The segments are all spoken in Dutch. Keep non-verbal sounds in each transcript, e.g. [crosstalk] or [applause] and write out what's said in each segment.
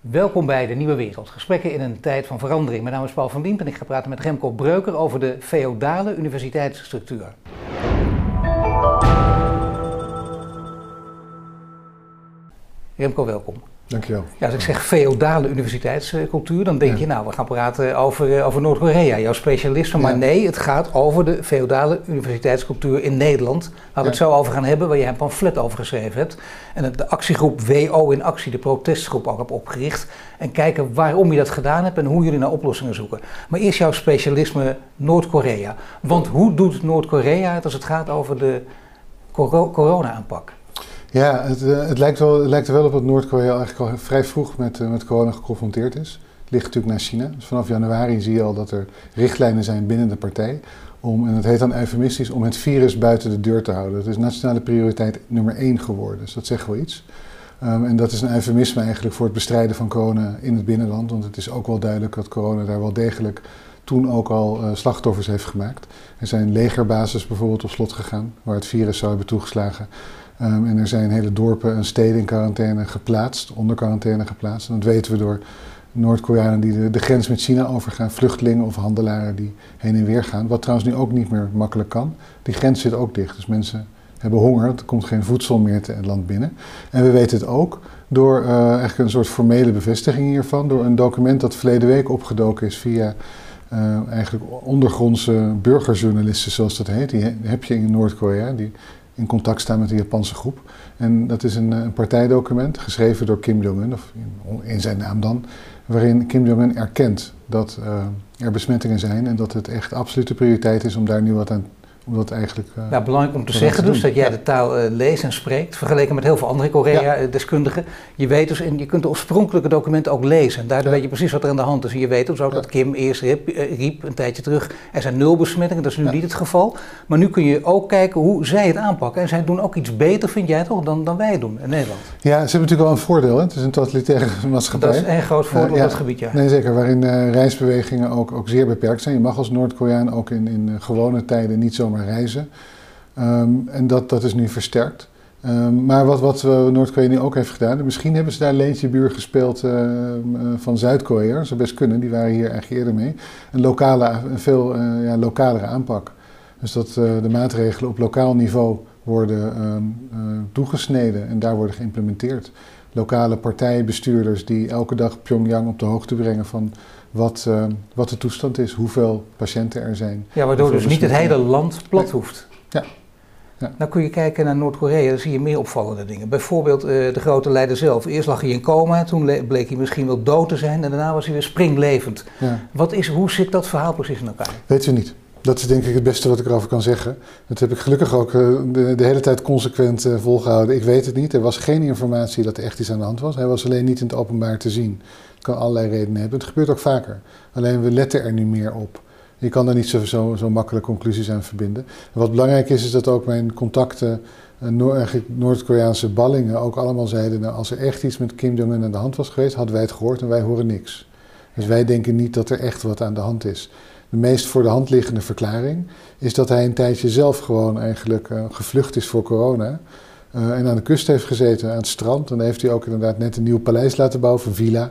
Welkom bij de Nieuwe Wereld. Gesprekken in een tijd van verandering. Mijn naam is Paul van Wiemp en ik ga praten met Remco Breuker over de feodale universiteitsstructuur. Remco, welkom. Dankjewel. Ja, als ik zeg feodale universiteitscultuur, dan denk je, nou, we gaan praten over, eh, over Noord-Korea, jouw specialisme. Maar nee, het gaat over de feodale universiteitscultuur in Nederland. Waar we het zo over gaan hebben, waar jij een pamflet over geschreven hebt. En de actiegroep WO in actie, de protestgroep, ook heb opgericht. En kijken waarom je dat gedaan hebt en hoe jullie naar oplossingen zoeken. Maar eerst jouw specialisme Noord-Korea. Want hoe doet Noord-Korea het als het gaat over de corona-aanpak? Ja, het, uh, het, lijkt wel, het lijkt er wel op dat Noord-Korea eigenlijk al vrij vroeg met, uh, met corona geconfronteerd is. Het ligt natuurlijk naar China. Dus vanaf januari zie je al dat er richtlijnen zijn binnen de partij. Om, en het heet dan eufemistisch, om het virus buiten de deur te houden. Het is nationale prioriteit nummer één geworden. Dus dat zegt wel iets. Um, en dat is een eufemisme eigenlijk voor het bestrijden van corona in het binnenland. Want het is ook wel duidelijk dat corona daar wel degelijk toen ook al uh, slachtoffers heeft gemaakt. Er zijn legerbases bijvoorbeeld op slot gegaan, waar het virus zou hebben toegeslagen. Um, en er zijn hele dorpen en steden in quarantaine geplaatst, onder quarantaine geplaatst. En dat weten we door Noord-Koreanen die de, grens met China overgaan, vluchtelingen of handelaren die heen en weer gaan. Wat trouwens nu ook niet meer makkelijk kan. Die grens zit ook dicht, dus mensen hebben honger, er komt geen voedsel meer te het land binnen. En we weten het ook door uh, eigenlijk een soort formele bevestiging hiervan, door een document dat verleden week opgedoken is via uh, eigenlijk ondergrondse burgerjournalisten, zoals dat heet. Die heb je in Noord-Korea, die in contact staan met de Japanse groep. En dat is een, een partijdocument, geschreven door Kim Jong-un, of in, zijn naam dan, waarin Kim Jong-un erkent dat uh, er besmettingen zijn en dat het echt absolute prioriteit is om daar nu wat aan om dat eigenlijk. Uh, ja, belangrijk om te zeggen dus dat jij ja. de taal uh, leest en spreekt, vergeleken met heel veel andere Korea-deskundigen. Je weet dus, en je kunt de oorspronkelijke documenten ook lezen. En daardoor ja. weet je precies wat er aan de hand is. En je weet dus ook dat Kim eerst riep, riep, een tijdje terug, er zijn nul besmettingen, dat is nu niet het geval. Maar nu kun je ook kijken hoe zij het aanpakken. En zij doen ook iets beter, vind jij toch, dan, dan wij doen in Nederland. Ja, ze hebben natuurlijk wel een voordeel. Hè? Het is een totalitaire [laughs] maatschappij. Dat is een groot voordeel op dat gebied, ja. Nee, zeker. Waarin reisbewegingen ook, ook zeer beperkt zijn. Je mag als Noord-Koreaan ook in, in gewone tijden niet zomaar reizen. Um, en dat, dat is nu versterkt. Um, maar wat, wat Noord-Korea nu ook heeft gedaan, misschien hebben ze daar leentje buur gespeeld uh, van Zuid-Korea, zou best kunnen, die waren hier eigenlijk eerder mee. Een, lokale, een veel uh, ja, lokalere aanpak. Dus dat de maatregelen op lokaal niveau worden toegesneden en daar worden geïmplementeerd. Lokale partijbestuurders die elke dag Pyongyang op de hoogte brengen van wat, wat de toestand is, hoeveel patiënten er zijn. Ja, waardoor dus niet het hele land plat nee. hoeft. Ja. Ja. Nou kun je kijken naar Noord-Korea, dan zie je meer opvallende dingen. Bijvoorbeeld uh, de grote leider zelf. Eerst lag hij in coma, toen bleek hij misschien wel dood te zijn en daarna was hij weer springlevend. Ja. Wat is, hoe zit dat verhaal precies in elkaar? Weet u niet. Dat is denk ik het beste wat ik erover kan zeggen. Dat heb ik gelukkig ook uh, de, de, hele tijd consequent uh, volgehouden. Ik weet het niet. Er was geen informatie dat er echt iets aan de hand was. Hij was alleen niet in het openbaar te zien. Kan allerlei redenen hebben. Het gebeurt ook vaker. Alleen we letten er nu meer op. Je kan daar niet zo, zo, makkelijk conclusies aan verbinden. En wat belangrijk is, is dat ook mijn contacten, Noor, Noord-Koreaanse ballingen, ook allemaal zeiden: nou, als er echt iets met Kim Jong-un aan de hand was geweest, hadden wij het gehoord en wij horen niks. Dus wij denken niet dat er echt wat aan de hand is. De meest voor de hand liggende verklaring is dat hij een tijdje zelf gewoon eigenlijk uh, gevlucht is voor corona. Uh, en aan de kust heeft gezeten, aan het strand. En dan heeft hij ook inderdaad net een nieuw paleis laten bouwen, een villa.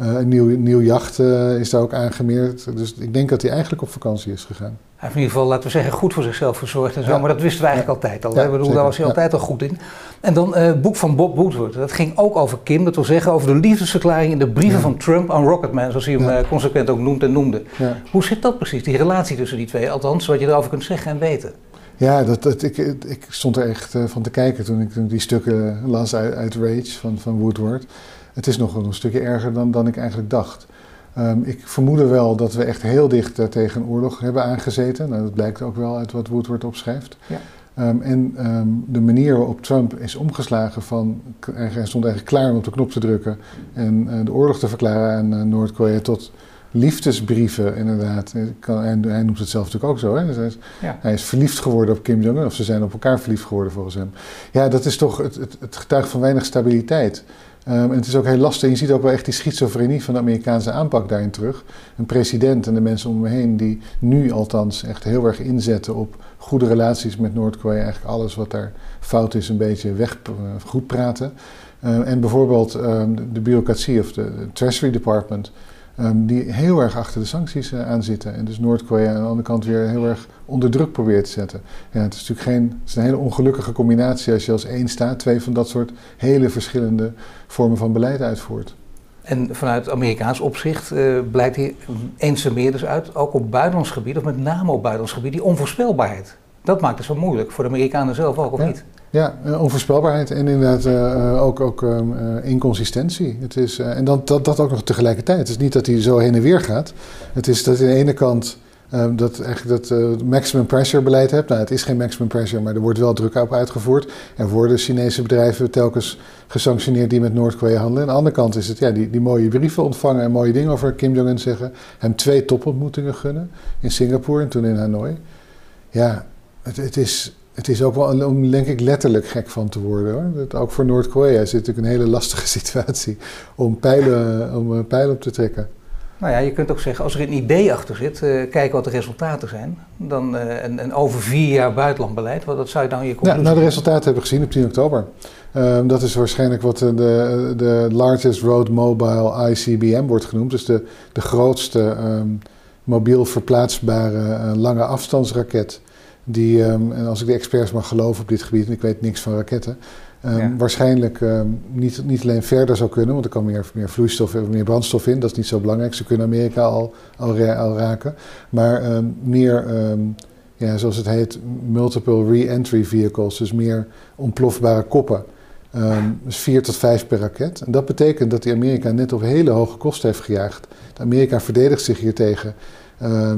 Uh, een nieuw, nieuw jacht uh, is daar ook aangemeerd. Dus ik denk dat hij eigenlijk op vakantie is gegaan. Hij heeft in ieder geval, laten we zeggen, goed voor zichzelf gezorgd en zo. Ja. Maar dat wisten we eigenlijk ja. altijd al. Ja, bedoel, daar was hij altijd al goed in. En dan het boek van Bob Woodward. Dat ging ook over Kim. Dat wil zeggen over de liefdesverklaring in de brieven van Trump aan Rocketman. Zoals hij hem consequent ook noemt en noemde. Hoe zit dat precies, die relatie tussen die twee? Althans, wat je erover kunt zeggen en weten. Ja, dat, dat, ik, ik stond er echt uh, van te kijken toen ik die stukken las uit, uit Rage van, van Woodward. Het is nog een stukje erger dan, dan ik eigenlijk dacht. Um, ik vermoedde wel dat we echt heel dicht uh, tegen een oorlog hebben aangezeten. Nou, dat blijkt ook wel uit wat Woodward opschrijft. Ja. Um, en um, de manier waarop Trump is omgeslagen van... Hij stond eigenlijk klaar om op de knop te drukken... en uh, de oorlog te verklaren aan uh, Noord-Korea tot liefdesbrieven, inderdaad. Hij, hij noemt het zelf natuurlijk ook zo. Hè? Dus hij, is, ja. hij, is, verliefd geworden op Kim Jong-un, of ze zijn op elkaar verliefd geworden volgens hem. Ja, dat is toch het, het, het getuigt van weinig stabiliteit. Um, en het is ook heel lastig. Je ziet ook wel echt die schizofrenie van de Amerikaanse aanpak daarin terug. Een president en de mensen om me heen die nu althans echt heel erg inzetten op goede relaties met Noord-Korea. Eigenlijk alles wat daar fout is een beetje weg goed praten. en bijvoorbeeld ehm, de, bureaucratie of de, Treasury Department, ehm, die heel erg achter de sancties aan zitten. En dus Noord-Korea aan de andere kant weer heel erg onder druk probeert te zetten. Ja, het is natuurlijk geen, het is een hele ongelukkige combinatie als je als één staat twee van dat soort hele verschillende vormen van beleid uitvoert. En vanuit Amerikaans opzicht uh, blijkt hier eens en meer dus uit, ook op buitenlands gebied, of met name op buitenlands gebied, die onvoorspelbaarheid. Dat maakt het zo moeilijk, voor de Amerikanen zelf ook, of niet? Ja, eh, onvoorspelbaarheid en inderdaad uh, ook, ook uh, inconsistentie. Het is, en dan, dat, dat ook nog tegelijkertijd. Het is niet dat hij zo heen en weer gaat. Het is dat aan de ene kant Ehm, dat eigenlijk dat maximum pressure beleid hebt. Nou, het is geen maximum pressure, maar er wordt wel druk op uitgevoerd. Er worden Chinese bedrijven telkens gesanctioneerd die met Noord-Korea handelen. Aan de andere kant is het ja, die, die mooie brieven ontvangen en mooie dingen over Kim Jong-un zeggen. Hem twee topontmoetingen gunnen in Singapore en toen in Hanoi. Ja, het, het is, het is ook wel om, denk ik, letterlijk gek van te worden. Hoor. Dat ook voor Noord-Korea zit natuurlijk een hele lastige [laughs] situatie om pijlen, om eh, pijlen op te trekken. Nou ja, je kunt ook zeggen, als er een idee achter zit, uh, kijk wat de resultaten zijn. Dan, uh, en, en, over vier jaar buitenlandbeleid, wat dat zou je dan je conclusie... Ja, nou de resultaten hebben we gezien op 10 oktober. Um, dat is waarschijnlijk wat de, de Largest Road Mobile ICBM wordt genoemd. Dus de, de grootste um, mobiel verplaatsbare lange afstandsraket. Die, um, en als ik de experts mag geloven op dit gebied, en ik weet niks van raketten... Um, Waarschijnlijk um, niet, niet alleen verder zou kunnen, want er kan meer, meer vloeistof en meer brandstof in. Dat is niet zo belangrijk. Ze kunnen Amerika al, al, al raken. Maar meer, ja, zoals het heet, multiple re-entry vehicles. Dus meer ontplofbare koppen. dus vier tot vijf per raket. En dat betekent dat die Amerika net op hele hoge kosten heeft gejaagd. De Amerika verdedigt zich hiertegen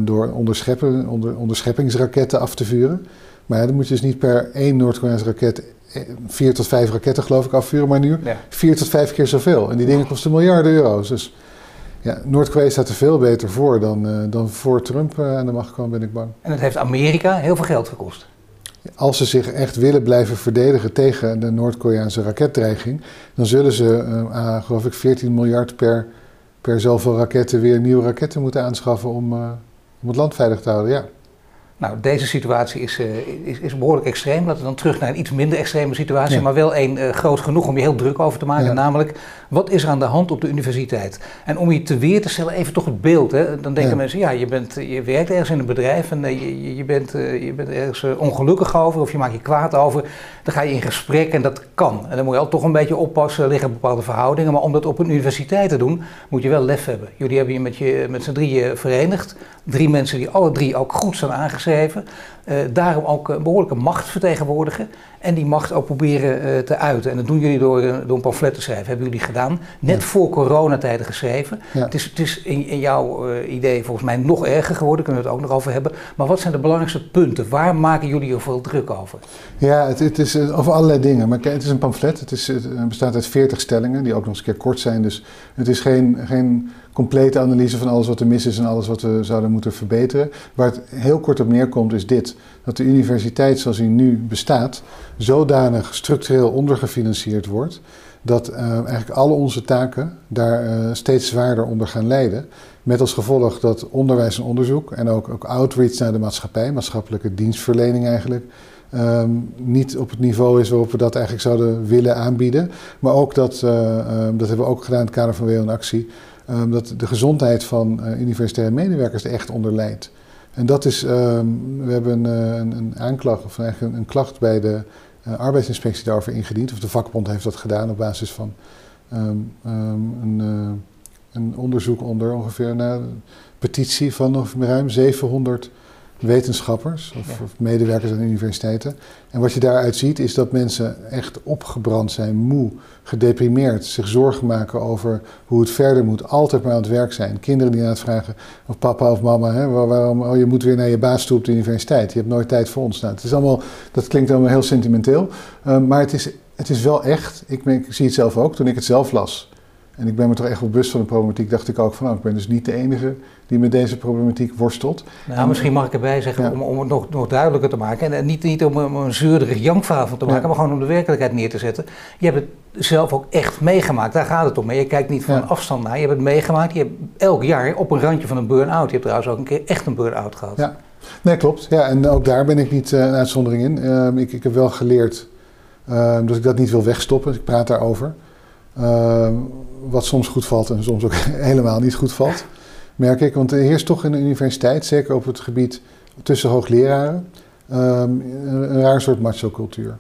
door onderscheppen, onder, onderscheppingsraketten af te vuren. Maar ja, dan moet je dus niet per één Noord-Koreaanse raket vier tot vijf raketten geloof ik afvuren, maar nu vier tot vijf keer zoveel. En die dingen kosten miljarden euro's. Dus ja, Noord-Korea staat er veel beter voor dan, uh, dan voor Trump uh, aan de macht kwam, ben ik bang. En het heeft Amerika heel veel geld gekost. Als ze zich echt willen blijven verdedigen tegen de Noord-Koreaanse raketdreiging, dan zullen ze, uh, geloof ik, 14 miljard per, per zoveel raketten weer nieuwe raketten moeten aanschaffen om, om het land veilig te houden. Ja. Nou, deze situatie is, uh, is, is, behoorlijk extreem. Laten we dan terug naar een iets minder extreme situatie, maar wel een uh, groot genoeg om je heel druk over te maken. Namelijk, wat is er aan de hand op de universiteit? En om je te weer te stellen, even toch het beeld. Hè? Dan denken mensen, ja, je, bent, je werkt ergens in een bedrijf en uh, je, je, bent, je bent ergens ongelukkig over of je maakt je kwaad over. Dan ga je in gesprek en dat kan. En dan moet je ook toch een beetje oppassen, liggen bepaalde verhoudingen. Maar om dat op een universiteit te doen, moet je wel lef hebben. Jullie hebben je met, je, met z'n drieën verenigd. Drie mensen die alle drie ook goed zijn aangeschreven. Uh, daarom ook een behoorlijke macht vertegenwoordigen. En die macht ook proberen uh, te uiten. En dat doen jullie door, uh, door een pamflet te schrijven. Hebben jullie gedaan. Net ja. voor coronatijden geschreven. Ja. Het is, het is in, in jouw idee volgens mij nog erger geworden. Kunnen we het ook nog over hebben. Maar wat zijn de belangrijkste punten? Waar maken jullie er veel druk over? Ja, het, het is over allerlei dingen. Maar het is een pamflet. Het, is, het bestaat uit 40 stellingen. Die ook nog eens een keer kort zijn. Dus het is geen... geen complete analyse van alles wat er mis is en alles wat we zouden moeten verbeteren. Waar het heel kort op neerkomt is dit. Dat de universiteit zoals die nu bestaat zodanig structureel ondergefinancierd wordt dat uh, eigenlijk alle onze taken daar uh, steeds zwaarder onder gaan lijden. Met als gevolg dat onderwijs en onderzoek en ook, ook outreach naar de maatschappij, maatschappelijke dienstverlening eigenlijk, um, niet op het niveau is waarop we dat eigenlijk zouden willen aanbieden. Maar ook dat, uh, um, dat hebben we ook gedaan in het kader van WO Actie, um, dat de gezondheid van universitaire medewerkers er echt onder leidt. En dat is, um, we hebben uh, een, een, aanklacht, of eigenlijk een, klacht bij de uh, arbeidsinspectie daarover ingediend. Of de vakbond heeft dat gedaan op basis van um, een, een, onderzoek onder ongeveer een petitie van ruim 700 wetenschappers of, of, medewerkers aan universiteiten. En wat je daaruit ziet is dat mensen echt opgebrand zijn, moe, gedeprimeerd, zich zorgen maken over hoe het verder moet, altijd maar aan het werk zijn. Kinderen die aan het vragen of papa of mama, hè, waarom, oh, je moet weer naar je baas toe op de universiteit, je hebt nooit tijd voor ons. Nou, het is allemaal, dat klinkt allemaal heel sentimenteel, uh, maar het is, het is wel echt, ik, ik zie het zelf ook, toen ik het zelf las. En ik ben me toch echt wel bewust van de problematiek. Dacht ik ook van, nou, ik ben dus niet de enige die met deze problematiek worstelt. Nou, en, misschien mag ik erbij zeggen, ja. om, om, het nog, nog duidelijker te maken. En niet, niet om, om een zeurderig jankverhaal te maken, ja. maar gewoon om de werkelijkheid neer te zetten. Je hebt het zelf ook echt meegemaakt. Daar gaat het om. Je kijkt niet van ja. afstand naar. Je hebt het meegemaakt. Je hebt elk jaar op een randje van een burn-out. Je hebt trouwens ook een keer echt een burn-out gehad. Ja, nee, klopt. Ja, en ook daar ben ik niet uh, een uitzondering in. Uh, ik, ik heb wel geleerd uh, dat ik dat niet wil wegstoppen. Dus ik praat daarover. Ehm, wat soms goed valt en soms ook [laughs] helemaal niet goed valt, merk ik. Want er heerst toch in de universiteit, zeker op het gebied tussen hoogleraren, ehm, een, raar soort macho-cultuur.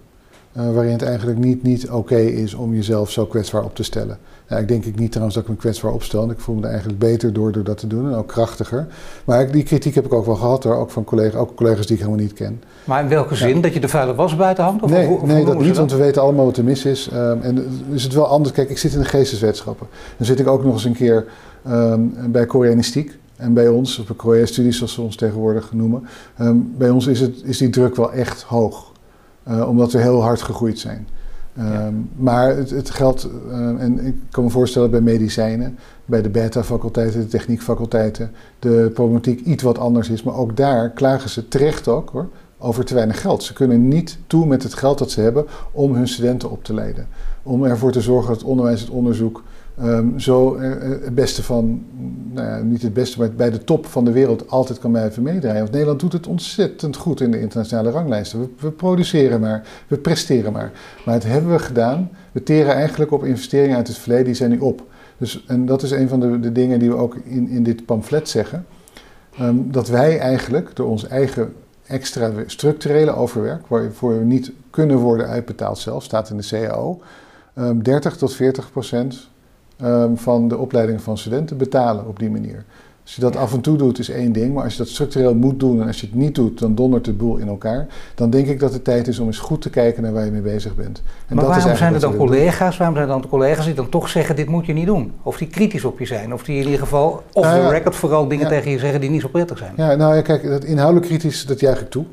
Uh, waarin het eigenlijk niet, niet oké is om jezelf zo kwetsbaar op te stellen. Ik denk ik niet trouwens dat ik me kwetsbaar opstel. Ik voel me er eigenlijk beter door, door dat te doen en ook krachtiger. Maar die kritiek heb ik ook wel gehad hoor, ook van collega's, ook collega's die ik helemaal niet ken. Maar in welke zin? Dat je de vuile was buiten hangt? Of nee, of, nee dat niet, want we weten allemaal wat er mis is. Um, en is het wel anders. Kijk, ik zit in de geesteswetenschappen. Dan zit ik ook nog eens een keer um, bij Koreanistiek. En bij ons, op de Korea-studies zoals ze ons tegenwoordig noemen, um, bij ons is, het, is die druk wel echt hoog. Uh, omdat we heel hard gegroeid zijn. Um, Maar het, het geldt, uh, en ik kan me voorstellen bij medicijnen, bij de beta-faculteiten, de techniekfaculteiten, de problematiek iets wat anders is. Maar ook daar klagen ze terecht ook hoor, over te weinig geld. Ze kunnen niet toe met het geld dat ze hebben om hun studenten op te leiden. Om ervoor te zorgen dat het onderwijs, het onderzoek um, zo uh, het beste van, nou ja, niet het beste, maar bij de top van de wereld altijd kan blijven meedraaien. Want Nederland doet het ontzettend goed in de internationale ranglijsten. We, produceren maar, we presteren maar. Maar het hebben we gedaan. We teren eigenlijk op investeringen uit het verleden, die zijn nu op. Dus, en dat is een van de, de dingen die we ook in, in dit pamflet zeggen. Um, dat wij eigenlijk door ons eigen extra structurele overwerk, waarvoor we niet kunnen worden uitbetaald zelf, staat in de CAO, um, 30 tot 40 procent um, van de opleiding van studenten betalen op die manier. Als je dat af en toe doet, is één ding. Maar als je dat structureel moet doen en als je het niet doet, dan dondert de boel in elkaar. Dan denk ik dat het tijd is om eens goed te kijken naar waar je mee bezig bent. En maar dat waarom zijn er dan collega's? Waarom zijn er dan collega's die dan toch zeggen: dit moet je niet doen? Of die kritisch op je zijn? Of die in ieder geval, of de record vooral dingen tegen je zeggen die niet zo prettig zijn? Ja, nou ja, kijk, dat inhoudelijk kritisch, dat juich ik toe.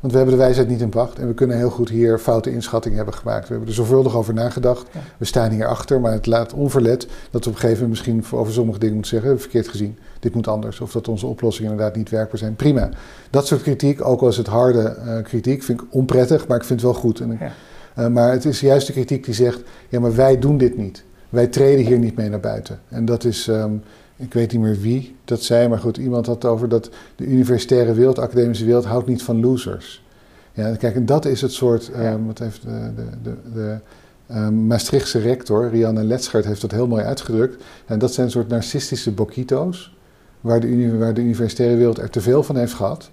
Want we hebben de wijsheid niet in pacht en we kunnen heel goed hier foute inschattingen hebben gemaakt. We hebben er zorgvuldig over nagedacht. We staan hier achter, maar het laat onverlet dat we op een gegeven moment misschien over sommige dingen moeten zeggen: verkeerd gezien, dit moet anders. Of dat onze oplossingen inderdaad niet werkbaar zijn. Prima. Dat soort kritiek, ook al is het harde uh, kritiek, vind ik onprettig, maar ik vind het wel goed. En, ja. uh, maar het is juist de kritiek die zegt: ja, maar wij doen dit niet. Wij treden hier niet mee naar buiten. En dat is. Um, ik weet niet meer wie dat zei, maar goed, iemand had het over dat de universitaire wereld, academische wereld, houdt niet van losers. Ja, kijk, en dat is het soort, um, wat heeft de, de, de, de um, Maastrichtse rector, Rianne Letschert, heeft dat heel mooi uitgedrukt. En dat zijn een soort narcistische bokito's, waar de, waar de universitaire wereld er te veel van heeft gehad.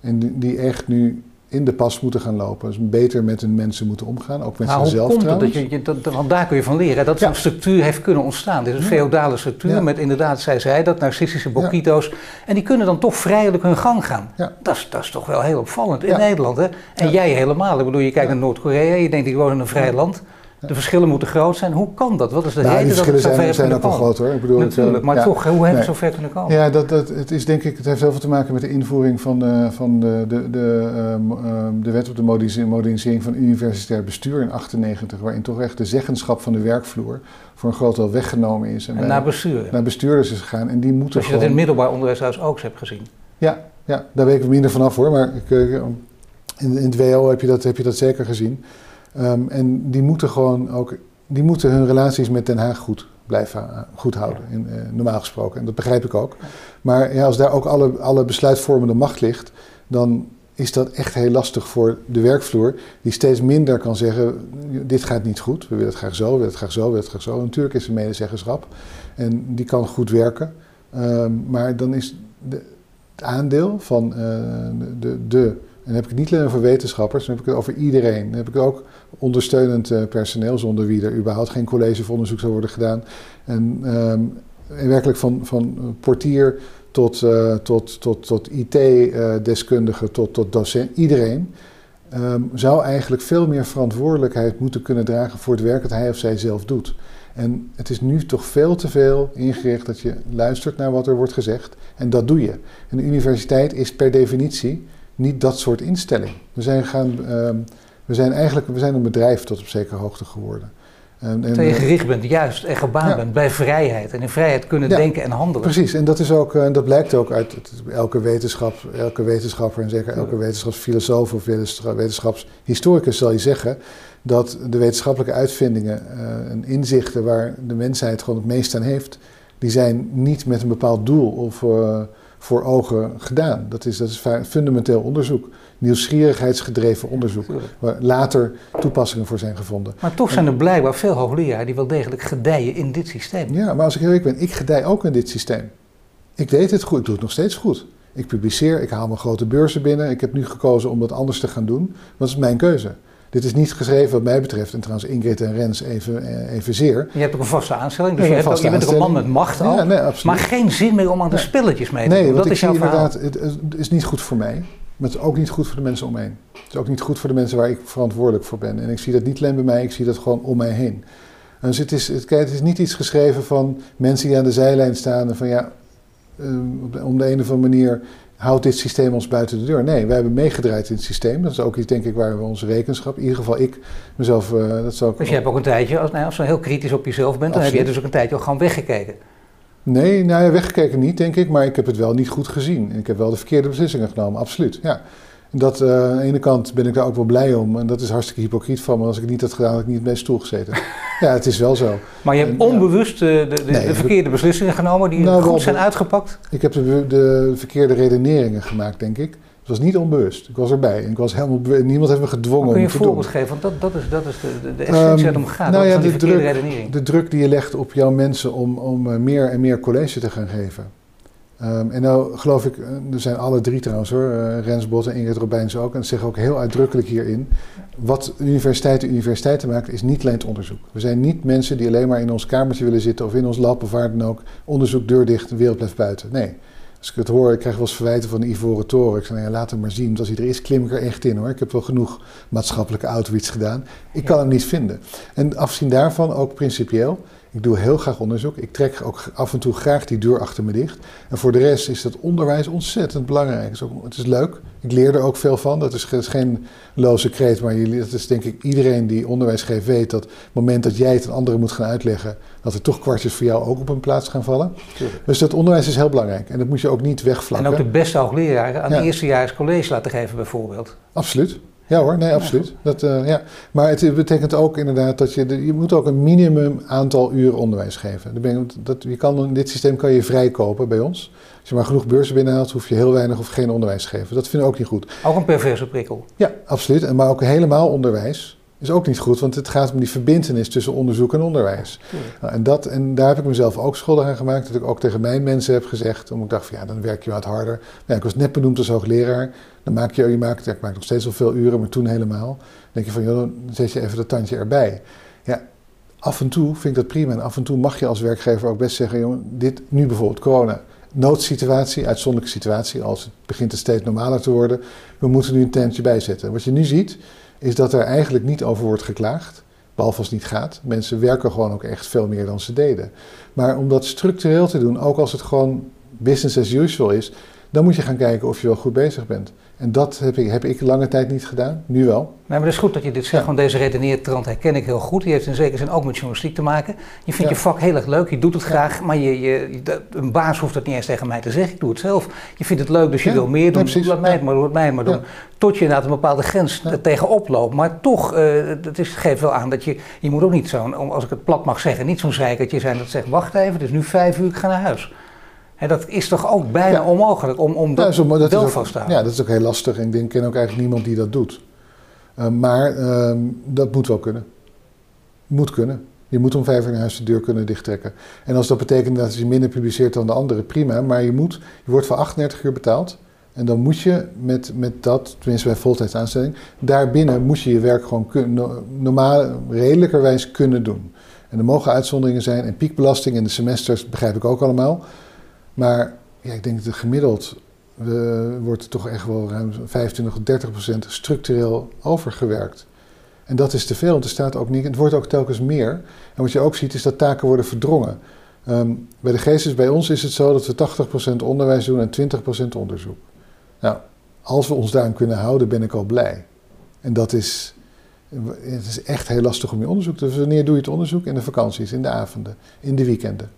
En die echt nu in de pas moeten gaan lopen. Dus beter met hun mensen moeten omgaan, ook met zichzelf hoe komt het? Dat je, dat, want daar kun je van leren. Dat zo'n structuur heeft kunnen ontstaan. Dit is een feodale structuur met inderdaad, zij zei dat, narcistische bokito's. En die kunnen dan toch vrijelijk hun gang gaan. Dat, is, dat is toch wel heel opvallend in Nederland. Hè? En jij helemaal. Ik bedoel, je kijkt naar Noord-Korea, je denkt ik woon in een vrij land. De verschillen moeten groot zijn. Hoe kan dat? Wat is de nou, reden dat het zo zijn, zijn ook wel groot hoor. Ik bedoel, Natuurlijk, maar toch, hoe hebben we zo ver kunnen komen? Ja, dat, dat, het is denk ik, het heeft heel veel te maken met de invoering van de, van de, de, de, um, de wet op de modernisering van universitair bestuur in 98, waarin toch echt de zeggenschap van de werkvloer voor een groot deel weggenomen is. En, en naar bestuur. Naar bestuurders is gegaan. En die moeten Als je dat in het middelbaar onderwijs ook hebt gezien. Ja, ja, daar weet ik minder vanaf hoor, maar ik, in, in het WO heb je dat, heb je dat zeker gezien. Um, en die moeten gewoon ook die moeten hun relaties met Den Haag goed blijven uh, goed houden, in, uh, normaal gesproken. En dat begrijp ik ook. Maar ja, als daar ook alle, alle besluitvormende macht ligt, dan is dat echt heel lastig voor de werkvloer, die steeds minder kan zeggen: dit gaat niet goed, we willen het graag zo, we willen het graag zo, we willen het graag zo. natuurlijk is er medezeggenschap en die kan goed werken, um, maar dan is de, het aandeel van uh, de, de en dan heb ik het niet alleen over wetenschappers, dan heb ik het over iedereen. Dan heb ik ook ondersteunend uh, personeel, zonder wie er überhaupt geen college of onderzoek zou worden gedaan. En, en werkelijk van, van portier tot, uh, tot, tot, tot IT-deskundige, uh, tot, tot docent, iedereen. Um, zou eigenlijk veel meer verantwoordelijkheid moeten kunnen dragen voor het werk dat hij of zij zelf doet. En het is nu toch veel te veel ingericht dat je luistert naar wat er wordt gezegd. En dat doe je. En de universiteit is per definitie niet dat soort instelling. We zijn, gaan, uh, we zijn eigenlijk we zijn een bedrijf tot op zekere hoogte geworden. En, en, je gericht bent, juist, en gebaand bent bij vrijheid. En in vrijheid kunnen denken en handelen. Precies, en dat, is ook, en dat blijkt ook uit elke, wetenschap, elke wetenschapper en zeker elke wetenschapsfilosoof of wetenschapshistoricus zal je zeggen dat de wetenschappelijke uitvindingen uh, en inzichten waar de mensheid gewoon het meest aan heeft, die zijn niet met een bepaald doel of uh, voor ogen gedaan. Dat is, dat is fundamenteel onderzoek. Nieuwsgierigheidsgedreven onderzoek. Waar later toepassingen voor zijn gevonden. Maar toch zijn er blijkbaar veel hoogleraren die wel degelijk gedijen in dit systeem. Ja, maar als ik heel eerlijk ben, ik gedij ook in dit systeem. Ik deed het goed, ik doe het nog steeds goed. Ik publiceer, ik haal mijn grote beurzen binnen. Ik heb nu gekozen om dat anders te gaan doen. Dat is mijn keuze. Dit is niet geschreven wat mij betreft, en trouwens Ingrid en Rens even, eh, evenzeer. Je hebt ook een vaste aanstelling, dus je, hebt ook, je bent ook een man met macht al, ja, nee, maar geen zin meer om aan de spelletjes mee te doen. Nee, dat is jouw inderdaad, het, is niet goed voor mij, maar het is ook niet goed voor de mensen om me heen. Het is ook niet goed voor de mensen waar ik verantwoordelijk voor ben. En ik zie dat niet alleen bij mij, ik zie dat gewoon om mij heen. Dus het is, het, het is niet iets geschreven van mensen die aan de zijlijn staan en van ja, ehm, om de een of andere manier houdt dit systeem ons buiten de deur? Nee, wij hebben meegedraaid in het systeem. Dat is ook iets, denk ik, waar we onze rekenschap, in ieder geval ik mezelf, uh, dat zou Dus je hebt ook een tijdje, als, nou, als je heel kritisch op jezelf bent, dan heb je dus ook een tijdje al gewoon weggekeken. Nee, nou ja, weggekeken niet, denk ik, maar ik heb het wel niet goed gezien. Ik heb wel de verkeerde beslissingen genomen, absoluut. Ja. Dat, uh, aan de ene kant ben ik daar ook wel blij om. En dat is hartstikke hypocriet van me. Als ik het niet had gedaan, had ik niet bij de stoel gezeten. [laughs] ja, het is wel zo. Maar je hebt onbewust de, de, de, verkeerde beslissingen genomen die nou, goed zijn uitgepakt? Ik heb de, de, verkeerde redeneringen gemaakt, denk ik. Het was niet onbewust. Ik was erbij. En ik was helemaal niemand heeft me gedwongen kun je om een voorbeeld geven? Want dat, dat is, dat is de, de, essentie waar het om gaat. Nou ja, de, druk, de druk die je legt op jouw mensen om, om eh, meer en meer college te gaan geven. Um, en nou geloof ik, eh, er zijn alle drie trouwens hoor, uh, Rens Bot en Ingrid Robijns ook, en ze zeggen ook heel uitdrukkelijk hierin, wat universiteiten universiteiten maken is niet alleen het onderzoek. We zijn niet mensen die alleen maar in ons kamertje willen zitten of in ons lab of waar dan ook, onderzoek deur dicht, de wereld blijft buiten. Nee. Als ik het hoor, ik krijg wel eens verwijten van de Ivoren Toren. Ik zeg, nou ja, laat hem maar zien. Want als hij er is, klim ik er echt in hoor. Ik heb wel genoeg maatschappelijke outreach gedaan. Ik kan hem niet vinden. En afzien daarvan, ook principieel, ik doe heel graag onderzoek. Ik trek ook af en toe graag die deur achter me dicht. En voor de rest is dat onderwijs ontzettend belangrijk. Het is, ook, het is leuk. Ik leer er ook veel van. Dat is, geen loze kreet, maar jullie, dat is denk ik iedereen die onderwijs geeft weet dat op het moment dat jij het aan anderen moet gaan uitleggen, dat er toch kwartjes voor jou ook op een plaats gaan vallen. Dus dat onderwijs is heel belangrijk en dat moet je ook niet wegvlakken. En ook de beste hoogleraren aan ja. eerstejaars college laten geven bijvoorbeeld. Absoluut. Ja hoor, nee, absoluut. Dat, uh, ja. Maar het betekent ook inderdaad dat je, je moet ook een minimum aantal uren onderwijs geven. Dat, je kan, dit systeem kan je vrijkopen bij ons. Als je maar genoeg beurzen binnenhaalt, hoef je heel weinig of geen onderwijs te geven. Dat vinden we ook niet goed. Ook een perverse prikkel. Ja, absoluut. Maar ook helemaal onderwijs is ook niet goed, want het gaat om die verbindenis tussen onderzoek en onderwijs. Nou, en, dat, en daar heb ik mezelf ook schuldig aan gemaakt. Dat ik ook tegen mijn mensen heb gezegd, omdat ik dacht van ja, dan werk je wat harder. Ik was net benoemd als hoogleraar. Dan maak je, je maakt, ja, ik maak nog steeds wel veel uren, maar toen helemaal. Dan denk je van, joh, dan zet je even dat tandje erbij. Ja, af en toe vind ik dat prima. En af en toe mag je als werkgever ook best zeggen, jongen, dit, nu bijvoorbeeld corona. Noodsituatie, uitzonderlijke situatie, als het begint het steeds normaler te worden. We moeten nu een tentje bijzetten. Wat je nu ziet, is dat er eigenlijk niet over wordt geklaagd. Behalve als het niet gaat. Mensen werken gewoon ook echt veel meer dan ze deden. Maar om dat structureel te doen, ook als het gewoon business as usual is, dan moet je gaan kijken of je wel goed bezig bent. En dat heb ik, heb ik lange tijd niet gedaan, nu wel. Nee, maar het is goed dat je dit zegt, want deze redeneertrand herken ik heel goed. Die heeft in zekere zin ook met journalistiek te maken. Je vindt je vak heel erg leuk, je doet het graag, maar je, je, een baas hoeft dat niet eens tegen mij te zeggen. Ik doe het zelf. Je vindt het leuk, dus je wil meer doen. Laat mij het maar, laat mij maar doen. Tot je inderdaad een bepaalde grens tegenop loopt. Maar toch, uh, het is, geeft wel aan dat je, je moet ook niet zo'n, als ik het plat mag zeggen, niet zo'n zeikertje zijn dat zegt, wacht even, het is nu vijf uur, ik ga naar huis. En dat is toch ook bijna onmogelijk om, om dat, ja, dat wel vast te houden. Ja, dat is ook heel lastig. En ik ken ook eigenlijk niemand die dat doet. Uh, maar uh, dat moet wel kunnen. Moet kunnen. Je moet om vijf uur naar huis de deur kunnen dichttrekken. En als dat betekent dat je minder publiceert dan de anderen, prima. Maar je, moet, je wordt voor 38 uur betaald. En dan moet je met, met dat, tenminste bij voltijdsaanstelling, daarbinnen moet je je werk gewoon kun, normaal, redelijkerwijs kunnen doen. En er mogen uitzonderingen zijn. En piekbelasting in de semesters begrijp ik ook allemaal. Maar ja, ik denk dat gemiddeld uh, wordt toch echt wel ruim 25 tot 30 procent structureel overgewerkt. En dat is te veel, want er staat ook niet. Het wordt ook telkens meer. En wat je ook ziet is dat taken worden verdrongen. Um, bij de geestes, bij ons is het zo dat we 80% onderwijs doen en 20% onderzoek. Nou, als we ons daarin kunnen houden, ben ik al blij. En dat is, het is echt heel lastig om je onderzoek te doen. Dus wanneer doe je het onderzoek? In de vakanties, in de avonden, in de weekenden.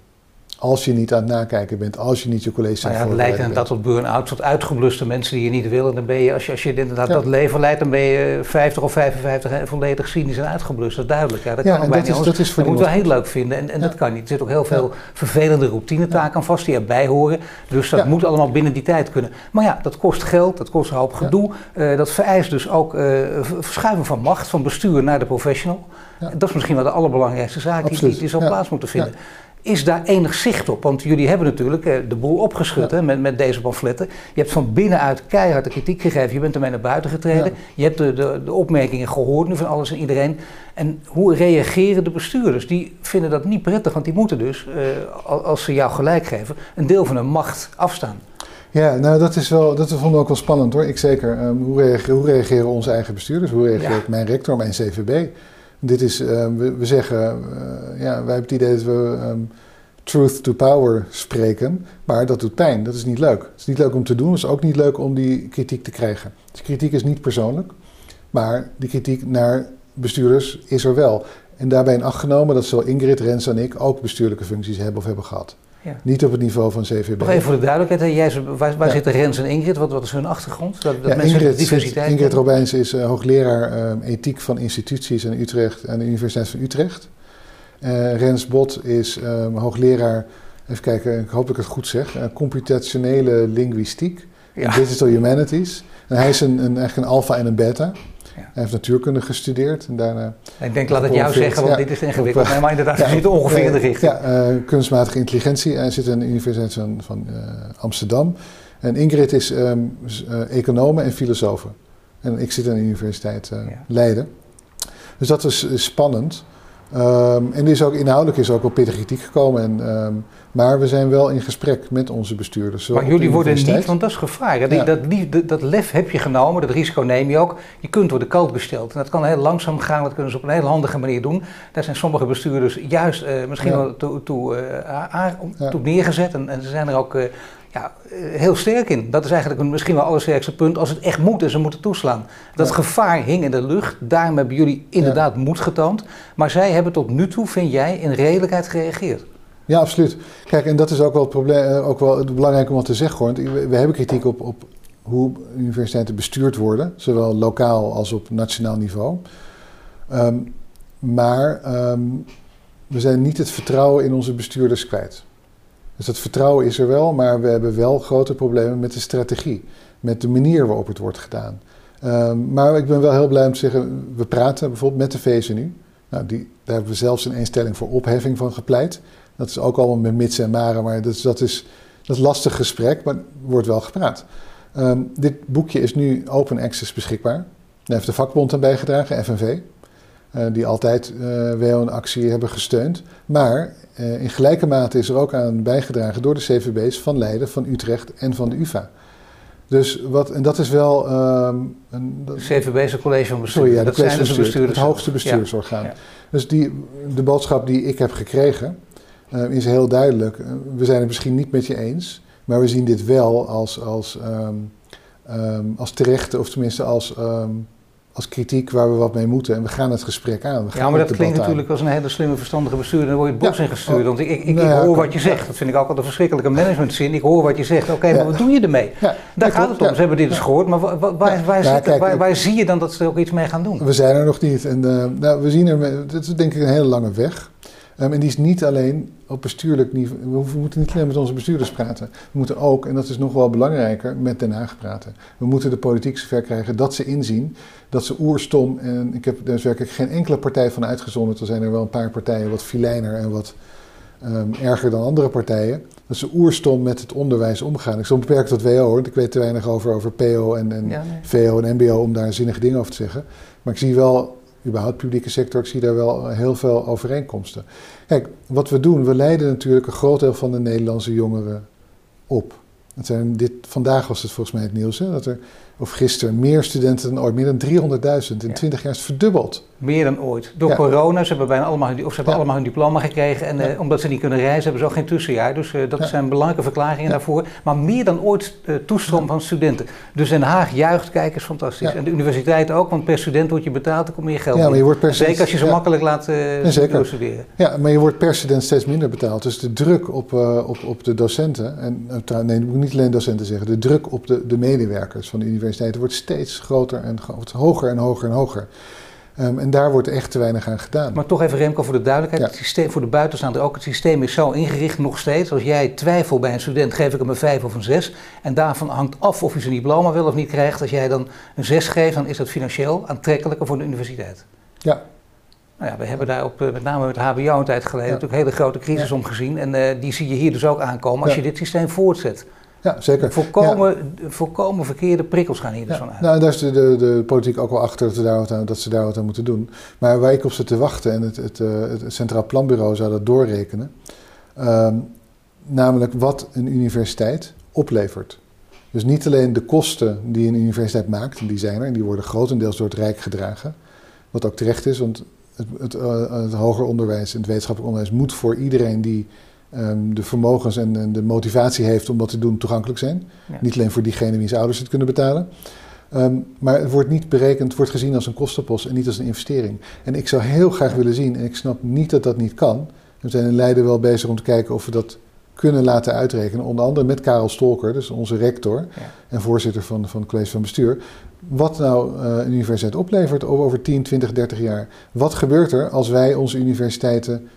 Als je niet aan het nakijken bent, als je niet je college nou ja, het leidt inderdaad tot burn-out, tot uitgebluste mensen die je niet willen. Dan ben je, als je, als je inderdaad dat leven leidt, dan ben je 50 of 55 volledig cynisch en uitgeblust. Dat is duidelijk. Ja, dat ja, kan ook dat is, dat is voor Dat moet wel heel leuk vinden en, en dat kan niet. Er zit ook heel veel vervelende routinetaken aan vast die erbij horen. Dus dat moet allemaal binnen die tijd kunnen. Maar ja, dat kost geld, dat kost een hoop gedoe. Uh, dat vereist dus ook uh, verschuiven van macht, van bestuur naar de professional. Dat is misschien wel de allerbelangrijkste zaak die, die, die zo plaats moeten vinden. Is daar enig zicht op? Want jullie hebben natuurlijk eh, de boel opgeschud hè, met, met deze pamfletten. Je hebt van binnenuit keihard de kritiek gegeven. Je bent ermee naar buiten getreden. Je hebt de, de, de, opmerkingen gehoord nu van alles en iedereen. En hoe reageren de bestuurders? Die vinden dat niet prettig, want die moeten dus, uh, als ze jou gelijk geven, een deel van hun macht afstaan. Ja, nou dat is wel, dat vonden we ook wel spannend hoor. Ik zeker. Um, hoe, reageren, hoe, reageren, onze eigen bestuurders? Hoe reageert mijn rector, mijn CVB? Dit is, uh, we, zeggen, uh, ja, wij hebben het idee dat we um, truth to power spreken, maar dat doet pijn. Dat is niet leuk. Het is niet leuk om te doen, het is ook niet leuk om die kritiek te krijgen. Dus kritiek is niet persoonlijk, maar die kritiek naar bestuurders is er wel. En daarbij in acht genomen dat zowel Ingrid, Rens en ik ook bestuurlijke functies hebben of hebben gehad. Ja. Niet op het niveau van CVB. Nog even voor de duidelijkheid, jij, waar, waar ja. zitten Rens en Ingrid? Wat, wat is hun achtergrond? Dat, dat ja, Ingrid, diversiteit Ingrid Robijns is uh, hoogleraar uh, ethiek van instituties aan Utrecht aan de Universiteit van Utrecht. Uh, Rens Bot is um, hoogleraar, even kijken, ik hoop dat ik het goed zeg, computationele linguïstiek en digital humanities. En hij is een, een, eigenlijk een alpha en een beta. Hij heeft natuurkunde gestudeerd en daarna... Ik denk, laat het jou zeggen, want dit is ingewikkeld. Op, nee, maar inderdaad, hij zit ongeveer in de richting. Ja, uh, kunstmatige intelligentie. Hij zit aan de Universiteit van, van uh, Amsterdam. En Ingrid is um, uh, econoom en filosoof. En ik zit aan de Universiteit. Leiden. Dus dat is, is spannend. Um, en is ook, inhoudelijk is ook wel pittige kritiek gekomen. En, um, maar we zijn wel in gesprek met onze bestuurders. Maar jullie worden niet, want dat is gevaar. Ja. Dat, dat, dat, lef heb je genomen, dat risico neem je ook. Je kunt worden koud gesteld. En dat kan heel langzaam gaan, dat kunnen ze op een heel handige manier doen. Daar zijn sommige bestuurders juist uh, misschien ja. wel toe, toe, uh, toe neergezet. En, en, ze zijn er ook uh, ja, heel sterk in. Dat is eigenlijk misschien wel het allersterkste punt als het echt moet en ze moeten toeslaan. Dat ja. gevaar hing in de lucht, daarom hebben jullie inderdaad ja. moed getoond. Maar zij hebben tot nu toe, vind jij, in redelijkheid gereageerd. Ja, absoluut. Kijk, en dat is ook wel het, probleem, ook wel het belangrijk om wat te zeggen. Hoor. We, we hebben kritiek op, op hoe universiteiten bestuurd worden, zowel lokaal als op nationaal niveau. Um, maar um, we zijn niet het vertrouwen in onze bestuurders kwijt. Dus dat vertrouwen is er wel, maar we hebben wel grote problemen met de strategie. Met de manier waarop het wordt gedaan. Um, maar ik ben wel heel blij om te zeggen, we praten bijvoorbeeld met de VSNU. Nou, die, daar hebben we zelfs een instelling voor opheffing van gepleit. Dat is ook allemaal met mits en maren, maar dat is, dat is, dat lastig gesprek, maar wordt wel gepraat. Um, dit boekje is nu open access beschikbaar. Daar heeft de vakbond aan bijgedragen, FNV. Uh, die altijd uh, WO en actie hebben gesteund. Maar uh, in gelijke mate is er ook aan bijgedragen door de CVB's van Leiden, van Utrecht en van de UvA. Dus wat, en dat is wel. Um, een, dat, CVB is een college van bestuur. Sorry, ja, dat zijn dus bestuurders. Het hoogste bestuursorgaan. Ja, ja. Dus die, de boodschap die ik heb gekregen uh, is heel duidelijk. we zijn het misschien niet met je eens, maar we zien dit wel als, als, um, um, als terechte, of tenminste als als kritiek waar we wat mee moeten. En we gaan het gesprek aan. We gaan ja, maar dat klinkt natuurlijk als een hele slimme, verstandige bestuurder. Dan word je het bos ja. ingestuurd. Want ik, ik, ik, nou ja, ik hoor wat je zegt. Dat vind ik ook altijd een verschrikkelijke managementzin. Ik hoor wat je zegt. Oké, okay, maar wat doe je ermee? Daar gaat het om. Ze hebben dit eens gehoord. Maar waar, waar, waar, zit, kijk, waar, waar, zie je dan dat ze er ook iets mee gaan doen? We zijn er nog niet. En uh, nou, we zien er, dat is denk ik een hele lange weg. Um, en die is niet alleen op bestuurlijk niveau. We moeten niet alleen met onze bestuurders praten. We moeten ook, en dat is nog wel belangrijker, met Den Haag praten. We moeten de politiek zover krijgen dat ze inzien dat ze oerstom. En ik heb daar werkelijk geen enkele partij van uitgezonderd. Er zijn er wel een paar partijen wat filijner en wat um, erger dan andere partijen. Dat ze oerstom met het onderwijs omgaan. Ik zal beperkt tot WO hoor. Ik weet te weinig over, over PO en, en ja, nee. VO en MBO om daar zinnige dingen over te zeggen. Maar ik zie wel überhaupt publieke sector, ik zie daar wel heel veel overeenkomsten. Kijk, wat we doen, we leiden natuurlijk een groot deel van de Nederlandse jongeren op. Het zijn dit, vandaag was het volgens mij het nieuws, hè, dat er, of gisteren, meer studenten dan ooit, meer dan 300.000 in ja. 20 jaar is verdubbeld. Meer dan ooit. Door corona, ze hebben bijna allemaal, of ze hebben allemaal hun diploma gekregen. En eh, omdat ze niet kunnen reizen, hebben ze ook geen tussenjaar. Dus uh, dat zijn belangrijke verklaringen daarvoor. Maar meer dan ooit uh, toestroom van studenten. Dus Den Haag juicht, kijk eens fantastisch. En de universiteit ook, want per student wordt je betaald, er komt meer geld ja, maar je wordt per Zeker als je zo makkelijk laat studeren. Ja, maar je wordt per student steeds minder betaald. Dus de druk op, op, op de docenten, en nee, moet niet alleen docenten zeggen, de druk op de, de medewerkers van de universiteiten wordt steeds groter en hoger en hoger en hoger. Um, en daar wordt echt te weinig aan gedaan. Maar toch even Remco voor de duidelijkheid. Het systeem, voor de buitenstaander ook. Het systeem is zo ingericht nog steeds. Als jij twijfelt bij een student, geef ik hem een 5 of een 6. En daarvan hangt af of hij zijn diploma wel of niet krijgt. Als jij dan een 6 geeft, dan is dat financieel aantrekkelijker voor de universiteit. Ja. Nou ja, we hebben daar op, eh, met name met HBO een tijd geleden natuurlijk hele grote crisis ja. om gezien. En uh, die zie je hier dus ook aankomen als je dit systeem voortzet. Ja, zeker. Volkomen, ja. volkomen verkeerde prikkels gaan hier dus van uit. Nou, daar is de, de, de, politiek ook wel achter dat, daar wat aan, dat ze daar wat aan moeten doen. Maar waar ik op zit te wachten, en het, het, eh, het Centraal Planbureau zou dat doorrekenen, um, namelijk wat een universiteit oplevert. Dus niet alleen de kosten die een universiteit maakt, en die zijn er, en die worden grotendeels door het Rijk gedragen. Wat ook terecht is, want het, het, uh, het hoger onderwijs en het wetenschappelijk onderwijs moet voor iedereen die um, de vermogens en, en, de motivatie heeft om dat te doen toegankelijk zijn. Niet alleen voor diegenen wiens ouders het kunnen betalen. Um, maar het wordt niet berekend, het wordt gezien als een kostenpost en niet als een investering. En ik zou heel graag willen zien, en ik snap niet dat dat niet kan. We zijn in Leiden wel bezig om te kijken of we dat kunnen laten uitrekenen. Onder andere met Karel Stolker, dus onze rector en voorzitter van, van het college van bestuur. Wat nou uh, een universiteit oplevert over 10, 20, 30 jaar. Wat gebeurt er als wij onze universiteiten,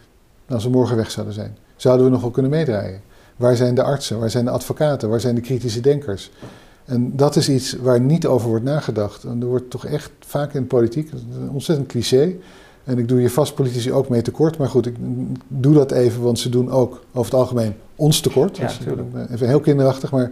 als ze morgen weg zouden zijn? Zouden we nog wel kunnen meedraaien? Waar zijn de artsen? Waar zijn de advocaten? Waar zijn de kritische denkers? En dat is iets waar niet over wordt nagedacht. En er wordt toch echt vaak in de politiek, een ontzettend cliché. En ik doe je vast politici ook mee tekort. Maar goed, ik doe dat even, want ze doen ook over het algemeen ons tekort. Ja, dus, even heel kinderachtig, maar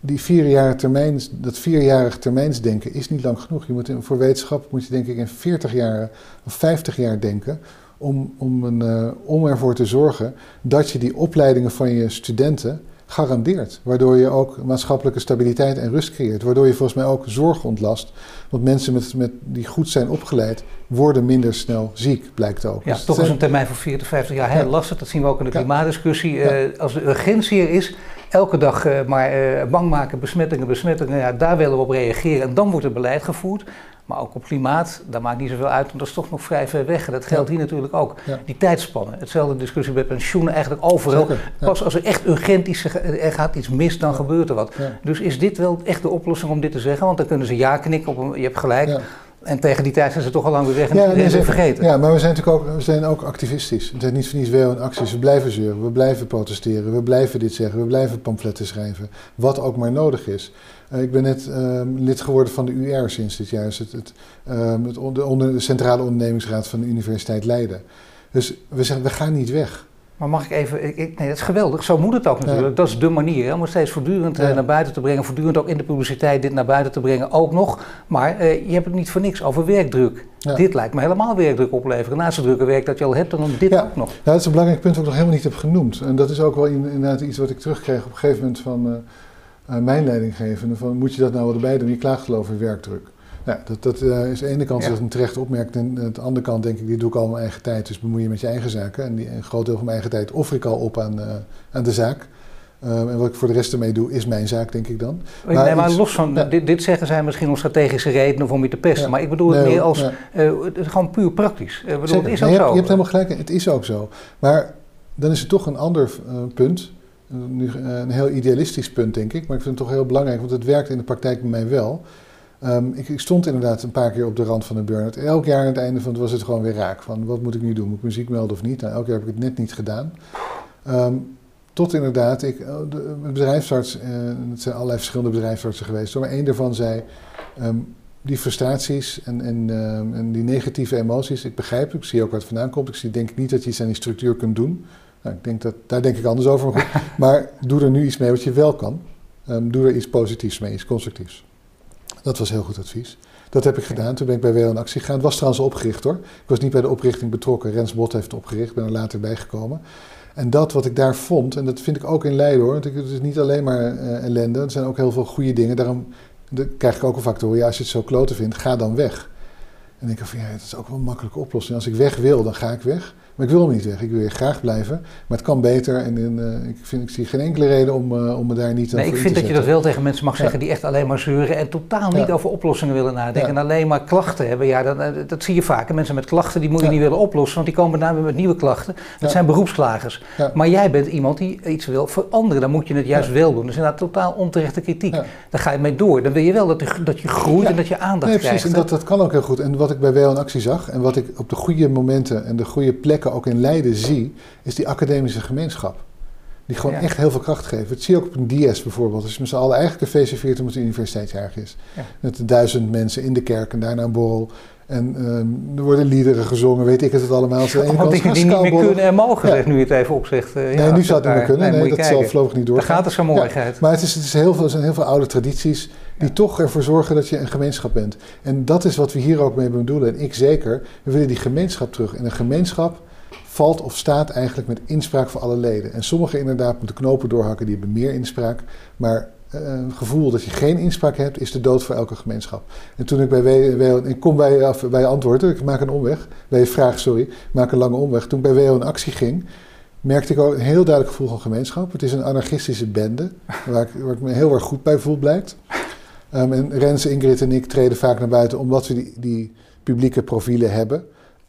die vierjarige termijn, dat vierjarig termijnsdenken is niet lang genoeg. Je moet in, voor wetenschap moet je denk ik in 40 jaar of 50 jaar denken om, om, een, uh, om ervoor te zorgen dat je die opleidingen van je studenten garandeert. Waardoor je ook maatschappelijke stabiliteit en rust creëert. Waardoor je volgens mij ook zorg ontlast. Want mensen met, met, die goed zijn opgeleid worden minder snel ziek, blijkt ook. Ja, dus toch is een termijn van 40, 50 jaar heel lastig. Dat zien we ook in de klimaatdiscussie. Ja. Uh, als de urgentie er is, elke dag uh, maar uh, bang maken, besmettingen, besmettingen. Ja, daar willen we op reageren en dan wordt het beleid gevoerd. Maar ook op klimaat, daar maakt niet zoveel uit, want dat is toch nog vrij ver weg. En dat geldt hier natuurlijk ook. Die tijdspannen. Hetzelfde discussie bij pensioenen, eigenlijk overal. Pas als er echt urgent is, er gaat iets mis, dan gebeurt er wat. Dus is dit wel echt de oplossing om dit te zeggen? Want dan kunnen ze ja knikken, op een, je hebt gelijk. En tegen die tijd zijn ze toch al lang weer weg en ja, nee, ze vergeten. Ja, maar we zijn natuurlijk ook, we zijn ook activistisch. We zijn niet voor niets wel in acties. We blijven zeuren, we blijven protesteren, we blijven dit zeggen, we blijven pamfletten schrijven. Wat ook maar nodig is. Uh, ik ben net uh, lid geworden van de UR sinds dit jaar. Dus het, het, het de, onder, de Centrale Ondernemingsraad van de Universiteit Leiden. Dus we zeggen, we gaan niet weg. Maar mag ik even, ik, nee, dat is geweldig. Zo moet het ook natuurlijk. Ja. Dat is de manier hè, om het steeds voortdurend ja. naar buiten te brengen. Voortdurend ook in de publiciteit dit naar buiten te brengen. Ook nog. Maar uh, je hebt het niet voor niks over werkdruk. Ja. Dit lijkt me helemaal werkdruk opleveren. Naast het drukke werk dat je al hebt, dan dit ook nog. Ja, dat is een belangrijk punt wat ik nog helemaal niet heb genoemd. En dat is ook wel inderdaad iets wat ik terugkreeg op een gegeven moment van uh, mijn leidinggevende. Van, moet je dat nou wel erbij doen? Je klaagt geloof over werkdruk. Ja, dat, dat uh, is aan de ene kant ja. dat een terecht opmerkt. En aan de andere kant denk ik, dit doe ik al mijn eigen tijd. Dus bemoei je met je eigen zaken. En die, een groot deel van mijn eigen tijd offer ik al op aan, uh, aan de zaak. Uh, en wat ik voor de rest ermee doe, is mijn zaak, denk ik dan. Maar, nee, maar iets, los van, ja. dit, dit, zeggen zij misschien om strategische redenen of om je te pesten. Ja. Maar ik bedoel het nee, meer als, gewoon puur praktisch. bedoel, het is ook nee, zo. Je, je hebt helemaal gelijk, het is ook zo. Maar dan is er toch een ander punt. Nu, een heel idealistisch punt, denk ik. Maar ik vind het toch heel belangrijk, want het werkt in de praktijk bij mij wel. Um, ik, ik, stond inderdaad een paar keer op de rand van een burn-out. Elk jaar aan het einde van het was het gewoon weer raak. Van wat moet ik nu doen? Moet ik muziek melden of niet? Nou, elk jaar heb ik het net niet gedaan. Um, tot inderdaad, ik, de, de bedrijfsarts, uh, het zijn allerlei verschillende bedrijfsartsen geweest. Maar één daarvan zei, um, die frustraties en, en, en, die negatieve emoties, ik begrijp het, ik zie ook waar het vandaan komt. Ik zie, denk niet dat je iets aan die structuur kunt doen. Nou, ik denk dat, daar denk ik anders over. Maar, goed. [laughs] maar doe er nu iets mee wat je wel kan. doe er iets positiefs mee, iets constructiefs. Dat was heel goed advies. Dat heb ik gedaan. Toen ben ik bij WL in actie gegaan. Het was trouwens opgericht hoor. Ik was niet bij de oprichting betrokken. Rens Bot heeft het opgericht. ben er later bijgekomen. En dat wat ik daar vond, en dat vind ik ook in Leiden hoor. Het is niet alleen maar uh, ellende. Er zijn ook heel veel goede dingen. Daarom de, krijg ik ook te horen. Ja, als je het zo kloten vindt, ga dan weg. En denk ik van ja, het is ook wel een makkelijke oplossing. Als ik weg wil, dan ga ik weg. Maar ik wil niet weg. Ik wil hier graag blijven. Maar het kan beter. En uh, ik, vind, ik zie geen enkele reden om, uh, om me daar niet nee, aan Ik vind dat je dat wel tegen mensen mag zeggen die echt alleen maar zeuren en totaal niet over oplossingen willen nadenken. En alleen maar klachten hebben. Ja, dat, eh, dat zie je vaker. Mensen met klachten die moet je niet willen oplossen, want die komen daarna weer met nieuwe klachten. Dat zijn beroepsklagers. Maar jij bent iemand die iets wil veranderen. Dan moet je het juist wel doen. Dus inderdaad totaal onterechte kritiek. Daar ga je mee door. Dan wil je wel dat, dat je groeit en dat je aandacht nee, precies. En dat, dat kan ook heel goed. En wat ik bij WO in actie zag en wat ik op de goede momenten en de goede plekken ook in Leiden zie, is die academische gemeenschap. Die gewoon echt heel veel kracht geven. Dat zie je ook op een DS bijvoorbeeld. Als je met z'n allen eigenlijk een feestje viert omdat het is. Met duizend mensen in de kerk en daarna een borrel. En um, er worden liederen gezongen, weet ik het allemaal. Ze Allemaal dingen die niet meer kunnen en mogen, ja. zeg, nu het even opzegt. Uh, nee, nu zou het niet meer kunnen. Nee, dat zal voorlopig niet doorgaan. Daar gaat er zo'n mooiheid. maar het, is, het is heel veel, er zijn heel veel oude tradities die toch ervoor zorgen dat je een gemeenschap bent. En dat is wat we hier ook mee bedoelen. En ik zeker. We willen die gemeenschap terug. En een gemeenschap valt of staat eigenlijk met inspraak voor alle leden. En sommigen inderdaad moeten knopen doorhakken, die hebben meer inspraak. Maar het gevoel dat je geen inspraak hebt, is de dood voor elke gemeenschap. En toen ik bij WO, ik kom bij, af, bij antwoorden, ik maak een omweg, bij je vraag, sorry, maak een lange omweg. Toen ik bij WO in actie ging, merkte ik ook een heel duidelijk gevoel van gemeenschap. Het is een anarchistische bende, waar ik, me heel erg goed bij voel, blijkt. Um, en Rens, Ingrid en ik treden vaak naar buiten omdat we die, die publieke profielen hebben.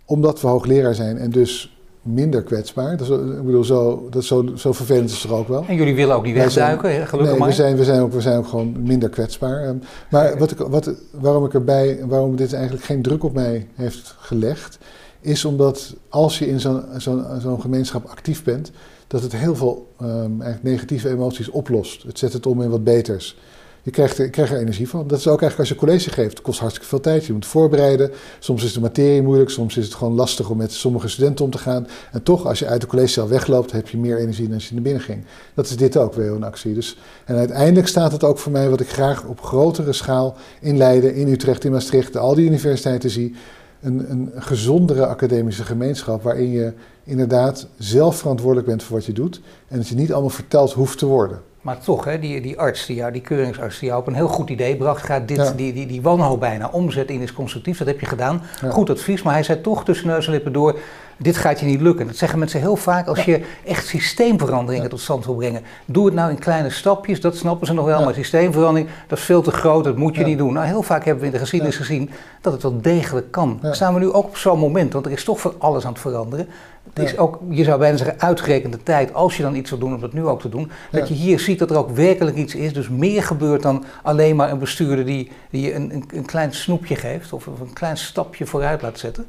Omdat we hoogleraar zijn en dus minder kwetsbaar. Dat is, ik bedoel, zo, dat zo, zo vervelend is het toch ook wel. En jullie willen ook niet wegduiken, hè? gelukkig nee, maar. We zijn, we, zijn ook, we zijn ook gewoon minder kwetsbaar. Ehm, maar wat ik, wat, waarom ik erbij, waarom dit eigenlijk geen druk op mij heeft gelegd, is omdat als je in zo'n zo'n zo'n gemeenschap actief bent, dat het heel veel um, eigenlijk negatieve emoties oplost. Het zet het om in wat beters. Je krijgt, er, er energie van. Dat is ook eigenlijk als je college geeft. Het kost hartstikke veel tijd. Je moet voorbereiden. Soms is de materie moeilijk. Soms is het gewoon lastig om met sommige studenten om te gaan. En toch, als je uit de collegezaal wegloopt, heb je meer energie dan als je naar binnen ging. Dat is dit ook weer een actie. Dus, en uiteindelijk staat het ook voor mij wat ik graag op grotere schaal in Leiden, in Utrecht, in Maastricht, al die universiteiten zie. Een, een gezondere academische gemeenschap waarin je inderdaad zelf verantwoordelijk bent voor wat je doet. En dat je niet allemaal verteld hoeft te worden. Maar toch, hè, die, die arts, die, jou, die keuringsarts die jou op een heel goed idee bracht, gaat dit, die, die, die wanhoop bijna omzetten in iets constructiefs. Dat heb je gedaan. Goed advies, maar hij zei toch tussen neus en lippen door, dit gaat je niet lukken. Dat zeggen mensen heel vaak als je echt systeemveranderingen tot stand wil brengen. Doe het nou in kleine stapjes, dat snappen ze nog wel, maar systeemverandering, dat is veel te groot, dat moet je niet doen. Nou, heel vaak hebben we in de geschiedenis gezien dat het wel degelijk kan. Staan we nu ook op zo'n moment, want er is toch van alles aan het veranderen. Het is ook, je zou bijna zeggen, uitgerekende tijd, als je dan iets wil doen om dat nu ook te doen, dat je hier ziet dat er ook werkelijk iets is. Dus meer gebeurt dan alleen maar een bestuurder die, die je een, een, een klein snoepje geeft of een klein stapje vooruit laat zetten.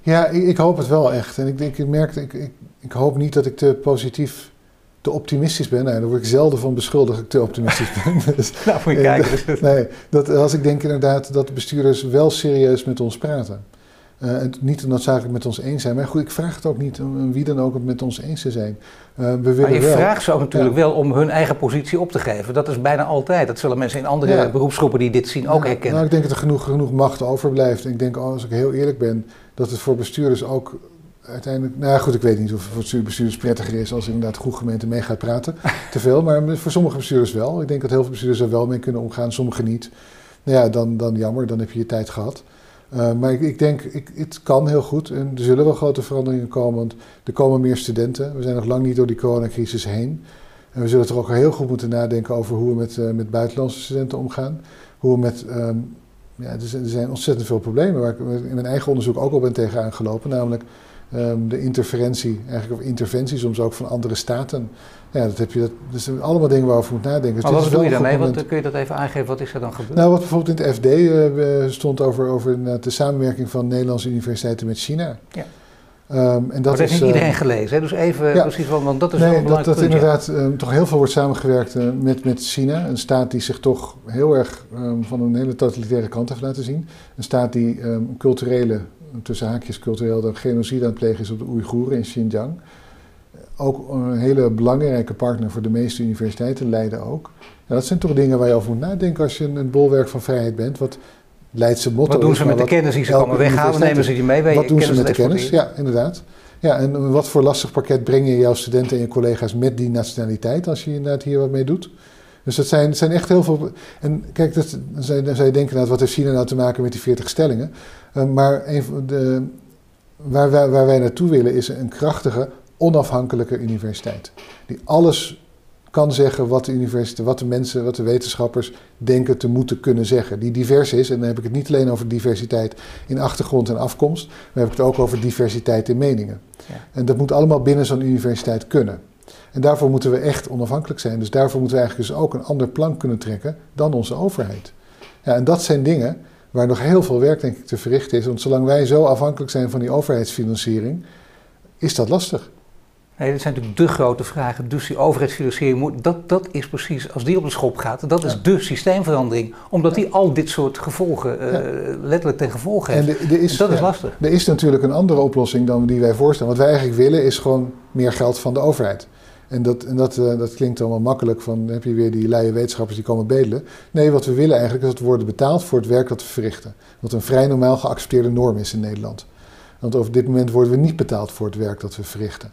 Ja, ik, ik, hoop het wel echt. En ik, denk, ik merk, ik, ik, ik, hoop niet dat ik te positief, te optimistisch ben. Nou, daar word ik zelden van beschuldigd dat ik te optimistisch ben. [laughs] Dus, nou, moet je kijken. [laughs] nee, dat, als ik denk inderdaad dat de bestuurders wel serieus met ons praten. Uh, en niet noodzakelijk met ons eens zijn. Maar goed, ik vraag het ook niet om wie dan ook het met ons eens te zijn. Uh, we willen maar je wel, vraagt ze ook natuurlijk wel om hun eigen positie op te geven. Dat is bijna altijd. Dat zullen mensen in andere ja. beroepsgroepen die dit zien ook herkennen. Nou, ik denk dat er genoeg, genoeg macht overblijft. Ik denk, als ik heel eerlijk ben, dat het voor bestuurders ook uiteindelijk... Nou goed, ik weet niet of het voor bestuurders prettiger is als inderdaad goed gemeente mee gaat praten. [laughs] te veel, maar voor sommige bestuurders wel. Ik denk dat heel veel bestuurders er wel mee kunnen omgaan, sommige niet. Nou ja, dan, dan jammer, dan heb je je tijd gehad. Uh, maar ik, ik denk, ik, het kan heel goed en er zullen wel grote veranderingen komen, want er komen meer studenten. We zijn nog lang niet door die coronacrisis heen. En we zullen toch ook heel goed moeten nadenken over hoe we met, uh, met buitenlandse studenten omgaan. Hoe we met, um, ja, er zijn, er zijn, ontzettend veel problemen waar ik in mijn eigen onderzoek ook al ben tegenaan gelopen. Namelijk um, de interferentie, eigenlijk of interventie soms ook van andere staten. Ja, dat heb je, dat, dat zijn allemaal dingen waarover je moet nadenken. Dus maar wat doe je daarmee? Wat, kun je dat even aangeven? Wat is er dan gebeurd? Nou, wat bijvoorbeeld in het FD uh, stond over, over de samenwerking van Nederlandse universiteiten met China. Ja. Um, en dat, heeft niet iedereen gelezen, hè? dus even ja, precies, want dat is nee, wel belangrijk. Dat, dat inderdaad um, toch heel veel wordt samengewerkt uh, met, met China, een staat die zich toch heel erg um, van een hele totalitaire kant heeft laten zien. Een staat die culturele, tussen haakjes cultureel, de genocide aan het plegen is op de Oeigoeren in Xinjiang ook een hele belangrijke partner voor de meeste universiteiten, Leiden ook. Ja, dat zijn toch dingen waar je over moet nadenken als je een, bolwerk van vrijheid bent. Wat Leidse motto Wat doen ze met de kennis die ze komen weghalen? Nemen ze die mee bij Wat doen ze met de kennis? Ja, inderdaad. Ja, en wat voor lastig pakket breng je jouw studenten en je collega's met die nationaliteit als je inderdaad hier wat mee doet? Dus dat zijn, zijn echt heel veel. En kijk, dat, dan, zou, dan zou je denken, nou, wat heeft China nou te maken met die 40 stellingen? Uh, maar een, de, waar, wij, waar wij naartoe willen is een krachtige, onafhankelijke universiteit. Die alles kan zeggen wat de universiteit, wat de mensen, wat de wetenschappers denken te moeten kunnen zeggen. Die divers is, en dan heb ik het niet alleen over diversiteit in achtergrond en afkomst, maar heb ik het ook over diversiteit in meningen. Ja. En dat moet allemaal binnen zo'n universiteit kunnen. En daarvoor moeten we echt onafhankelijk zijn. Dus daarvoor moeten we eigenlijk dus ook een ander plan kunnen trekken dan onze overheid. Ja, en dat zijn dingen waar nog heel veel werk denk ik te verrichten is. Want zolang wij zo afhankelijk zijn van die overheidsfinanciering, is dat lastig. Nee, dat zijn natuurlijk de grote vragen. Dus die overheidsfinanciering, moet, dat, dat is precies, als die op de schop gaat, dat is ja. de systeemverandering. Omdat die al dit soort gevolgen uh, letterlijk ten gevolge heeft. En, de, is, dat is lastig. Er is natuurlijk een andere oplossing dan die wij voorstellen. Wat wij eigenlijk willen is gewoon meer geld van de overheid. En dat, en dat, uh, dat klinkt allemaal makkelijk, van heb je weer die leie wetenschappers die komen bedelen. Nee, wat we willen eigenlijk is dat we worden betaald voor het werk dat we verrichten. Wat een vrij normaal geaccepteerde norm is in Nederland. Want op dit moment worden we niet betaald voor het werk dat we verrichten.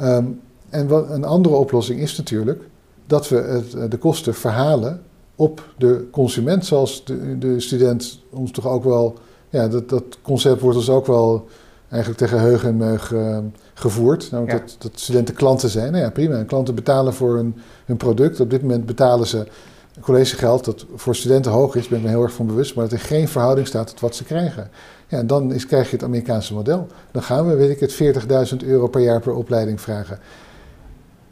Um, en wat, een andere oplossing is natuurlijk dat we het, eh, de kosten verhalen op de consument, zoals de, de student ons toch ook wel, ja, dat, dat concept wordt ons ook wel eigenlijk tegen heug en meug uh, gevoerd. Dat, dat, studenten klanten zijn. Nou ja, prima. En klanten betalen voor hun, hun product. Op dit moment betalen ze collegegeld dat voor studenten hoog is, ben ik me heel erg van bewust, maar dat er geen verhouding staat tot wat ze krijgen. En dan is, krijg je het Amerikaanse model. Dan gaan we, weet ik het, 40.000 euro per jaar per opleiding vragen.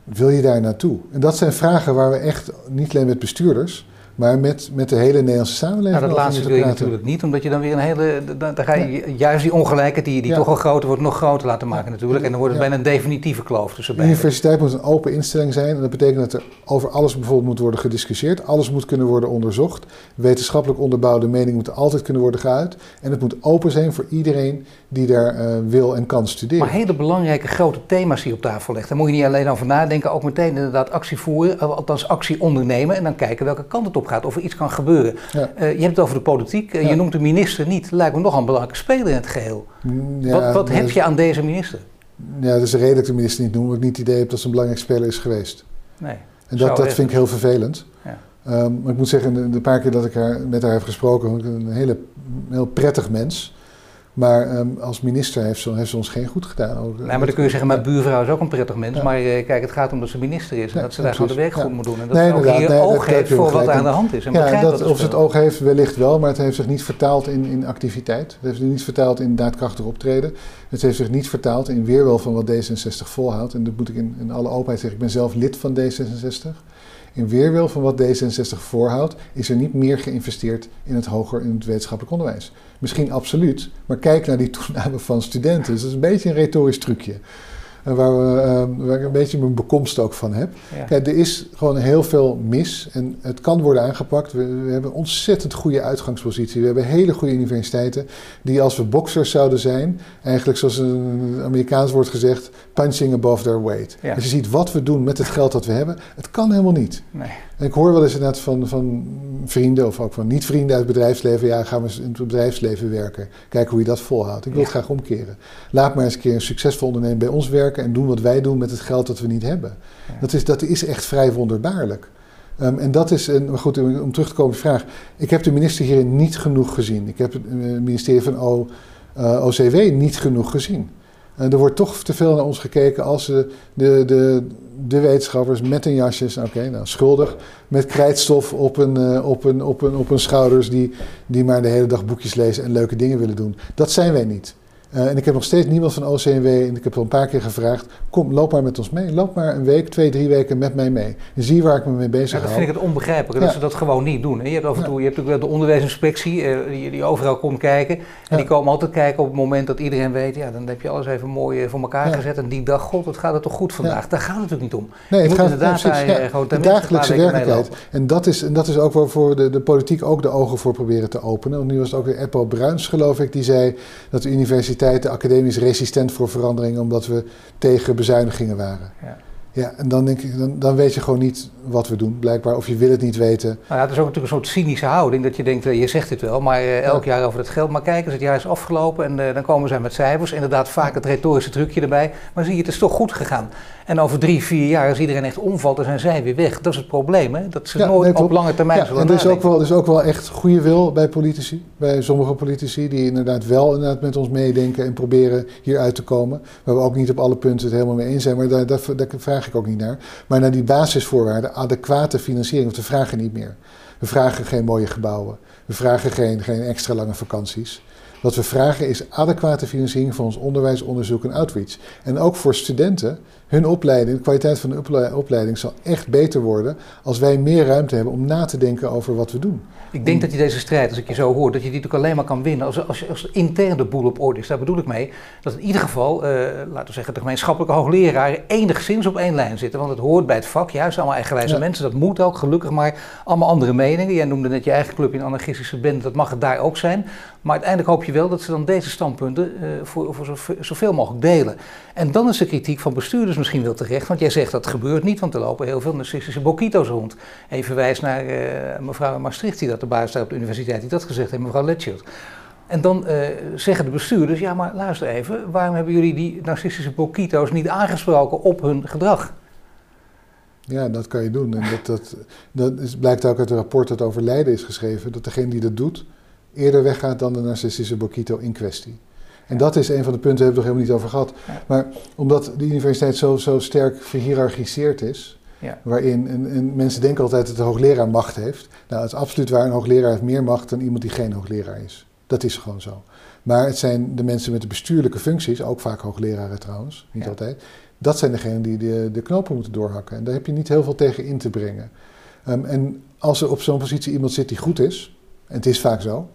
Wil je daar naartoe? En dat zijn vragen waar we echt, niet alleen met bestuurders, maar met, met de hele Nederlandse samenleving. Nou, dat laatste wil je natuurlijk niet, omdat je dan weer een hele. Dan, ga je juist die ongelijkheid, die, die toch al groter wordt, nog groter laten maken natuurlijk. En dan wordt het bijna een definitieve kloof tussen beiden. De universiteit moet een open instelling zijn. En dat betekent dat er over alles bijvoorbeeld moet worden gediscussieerd. Alles moet kunnen worden onderzocht. Wetenschappelijk onderbouwde mening moet altijd kunnen worden geuit. En het moet open zijn voor iedereen die daar uh, wil en kan studeren. Maar hele belangrijke grote thema's die op tafel legt. Daar moet je niet alleen over nadenken, ook meteen inderdaad actie voeren, althans actie ondernemen. En dan kijken welke kant het op gaat, of er iets kan gebeuren. Ja. Uh, je hebt het over de politiek, ja. je noemt de minister niet. Lijkt me nog een belangrijke speler in het geheel. Mm, ja, wat wat heb je aan deze minister? Ja, dat is de reden dat ik de minister niet noem, omdat ik niet het idee heb dat ze een belangrijk speler is geweest. Nee. En dat, dat vind ik heel vervelend. Ja. Um, maar ik moet zeggen, de, de, paar keer dat ik haar, met haar heb gesproken, een hele, heel prettig mens. Maar um, als minister heeft ze, heeft ze, ons geen goed gedaan. Ook, nee, maar dan kun je zeggen, mijn buurvrouw is ook een prettig mens. Ja. Maar uh, kijk, het gaat om dat ze minister is. En dat ze daar gewoon de werk goed moet doen. En dat nee, ze ook hier nee, oog heeft voor wat er aan de hand is. En ja, dat, dat of ze het oog heeft, wellicht wel. Maar het heeft zich niet vertaald in, in activiteit. Het heeft zich niet vertaald in daadkrachtig optreden. Het heeft zich niet vertaald in weerwil van wat D66 volhoudt. En dat moet ik in, in alle openheid zeggen. Ik ben zelf lid van D66 in weerwil van wat D66 voorhoudt, is er niet meer geïnvesteerd in het hoger in het wetenschappelijk onderwijs. Misschien absoluut, maar kijk naar die toename van studenten. Dus dat is een beetje een retorisch trucje. En waar, we, waar ik een beetje mijn bekomst ook van heb. Ja. Kijk, er is gewoon heel veel mis en het kan worden aangepakt. We, we, hebben een ontzettend goede uitgangspositie. We hebben hele goede universiteiten die als we boxers zouden zijn, eigenlijk zoals een Amerikaans wordt gezegd, punching above their weight. Ja. Als je ziet wat we doen met het geld dat we hebben, het kan helemaal niet. Nee. En ik hoor wel eens inderdaad van, van vrienden of ook van niet-vrienden uit het bedrijfsleven, ja, gaan we in het bedrijfsleven werken. Kijken hoe je dat volhoudt. Ik wil het graag omkeren. Laat maar eens een keer een succesvol ondernemer bij ons werken en doen wat wij doen met het geld dat we niet hebben. Dat, is, dat is echt vrij wonderbaarlijk. Um, en dat is, een, maar goed, om terug te komen op de vraag. Ik heb de minister hierin niet genoeg gezien. Ik heb het uh, ministerie van o, uh, OCW niet genoeg gezien. Uh, er wordt toch te veel naar ons gekeken als de, de, de, de wetenschappers met een jasjes, oké, nou schuldig, met krijtstof op een, op een, op een, op een schouders die, die maar de hele dag boekjes lezen en leuke dingen willen doen. Dat zijn wij niet. Uh, en ik heb nog steeds niemand van OCMW en ik heb al een paar keer gevraagd: kom, loop maar met ons mee. Loop maar een week, twee, drie weken met mij mee. En zie waar ik me mee bezig ben. Ja, dat vind ik het onbegrijpelijk ja. dat ze dat gewoon niet doen. je hebt af en toe, je hebt ook de onderwijsinspectie uh, die, die, overal komt kijken. En die komen altijd kijken op het moment dat iedereen weet: ja, dan heb je alles even mooi uh, voor elkaar gezet. En die dag, god, wat gaat het toch goed vandaag? Daar gaat het natuurlijk niet om. Nee, je het gaat inderdaad gewoon de dagelijkse werkelijkheid. En dat, is, en dat is ook waarvoor de, de politiek ook de ogen voor proberen te openen. Want nu was het ook weer Eppo Bruins, geloof ik, die zei dat de universiteiten academisch resistent voor verandering omdat we tegen bezuinigingen waren. Ja, ja en dan denk ik, dan, dan weet je gewoon niet wat we doen, blijkbaar. Of je wil het niet weten. Nou ja, het is ook natuurlijk een soort cynische houding dat je denkt, je zegt dit wel, maar elk jaar over het geld. Maar kijk eens, het jaar is afgelopen en dan komen zij met cijfers. Inderdaad, vaak het retorische trucje erbij. Maar zie je, het is toch goed gegaan. En over drie, vier jaar, als iedereen echt omvalt, dan zijn zij weer weg. Dat is het probleem, hè? Dat ze nooit op lange termijn ja, zullen En er is, ook wel, er is ook wel echt goede wil bij politici. Bij sommige politici die inderdaad wel inderdaad met ons meedenken en proberen hieruit te komen. Waar we ook niet op alle punten het helemaal mee eens zijn, maar daar, daar, daar vraag ik ook niet naar. Maar naar die basisvoorwaarden, adequate financiering, want we vragen niet meer. We vragen geen mooie gebouwen. We vragen geen, geen extra lange vakanties. Wat we vragen is adequate financiering voor ons onderwijs, onderzoek en outreach. En ook voor studenten, hun opleiding, de kwaliteit van de opleiding zal echt beter worden als wij meer ruimte hebben om na te denken over wat we doen. Ik denk dat je deze strijd, als ik je zo hoor, dat je die natuurlijk alleen maar kan winnen als, als, als intern de boel op orde is. Daar bedoel ik mee dat in ieder geval, uh, laten we zeggen, de gemeenschappelijke hoogleraren enigszins op één lijn zitten. Want het hoort bij het vak, juist allemaal eigenwijze mensen, dat moet ook, gelukkig maar. Allemaal andere meningen. Jij noemde net je eigen club in anarchistische band, dat mag het daar ook zijn. Maar uiteindelijk hoop je wel dat ze dan deze standpunten uh, voor, voor zoveel mogelijk delen. En dan is de kritiek van bestuurders misschien wel terecht, want jij zegt dat gebeurt niet, want er lopen heel veel narcistische bokito's rond. Even wijs naar uh, mevrouw Maastricht die dat de baas daar op de universiteit die dat gezegd heeft, mevrouw Letchert. En dan uh, zeggen de bestuurders, ja maar luister even, waarom hebben jullie die narcistische bokito's niet aangesproken op hun gedrag? Ja, dat kan je doen. En dat, dat, dat is, blijkt ook uit het rapport dat over Leiden is geschreven, dat degene die dat doet eerder weggaat dan de narcistische bokito in kwestie. En dat is een van de punten, daar hebben we nog helemaal niet over gehad. Maar omdat de universiteit zo, zo sterk verhiërarchiseerd is, ja. Waarin en, en, mensen denken altijd dat de hoogleraar macht heeft. Nou, het is absoluut waar. Een hoogleraar heeft meer macht dan iemand die geen hoogleraar is. Dat is gewoon zo. Maar het zijn de mensen met de bestuurlijke functies, ook vaak hoogleraren trouwens, niet altijd. Dat zijn degenen die de, de knopen moeten doorhakken. En daar heb je niet heel veel tegen in te brengen. Um, en als er op zo'n positie iemand zit die goed is, en het is vaak zo,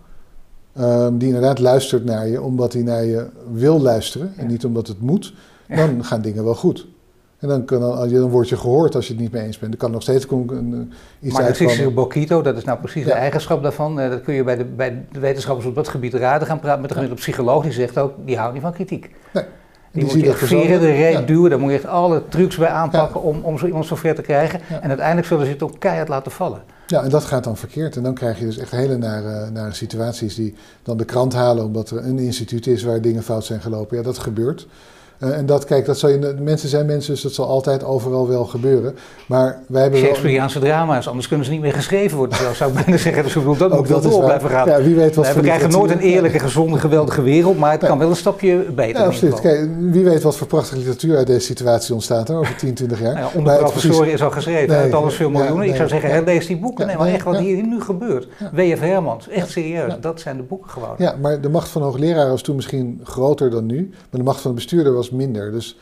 um, die inderdaad luistert naar je omdat hij naar je wil luisteren en niet omdat het moet, dan gaan dingen wel goed. En dan, kan, dan word je gehoord als je het niet mee eens bent. Er kan nog steeds een, iets maar uitkomen. Maar Bokito, dat is nou precies de eigenschap daarvan. Uh, dat kun je bij de, bij de wetenschappers op dat gebied raden gaan praten met de gemiddelde psycholoog. Die zegt ook, die houdt niet van kritiek. Nee. Die, die moet je echt veren, de reet duwen. Daar moet je echt alle trucs bij aanpakken om, om zo iemand zover te krijgen. En uiteindelijk zullen ze het ook keihard laten vallen. Ja, en dat gaat dan verkeerd. En dan krijg je dus echt hele nare, nare situaties die dan de krant halen omdat er een instituut is waar dingen fout zijn gelopen. Ja, dat gebeurt. Uh, en dat, kijk, dat zal je, mensen zijn mensen, dus dat zal altijd overal wel gebeuren. Maar wij hebben Shakespeareaanse wel... drama's, anders kunnen ze niet meer geschreven worden. Zo zou ik [laughs] bijna zeggen. Dus bedoel, dat moet wel door blijven gaan. Ja, wie weet wat we krijgen nooit een eerlijke, gezonde, geweldige wereld, maar het kan wel een stapje beter. Ja, absoluut. Kijk, wie weet wat voor prachtige literatuur uit deze situatie ontstaat over 10, 20 jaar. Nou ja, onder professoren is al geschreven, nee, het alles veel miljoenen. Nee, ik zou zeggen, herlees die boeken. Nee, maar echt wat hier nu gebeurt. W.F. Hermans, echt serieus. Dat zijn de boeken gewoon. Ja, maar de macht van de hoogleraar was toen misschien groter dan nu, maar de macht van de bestuurder was minder. Dus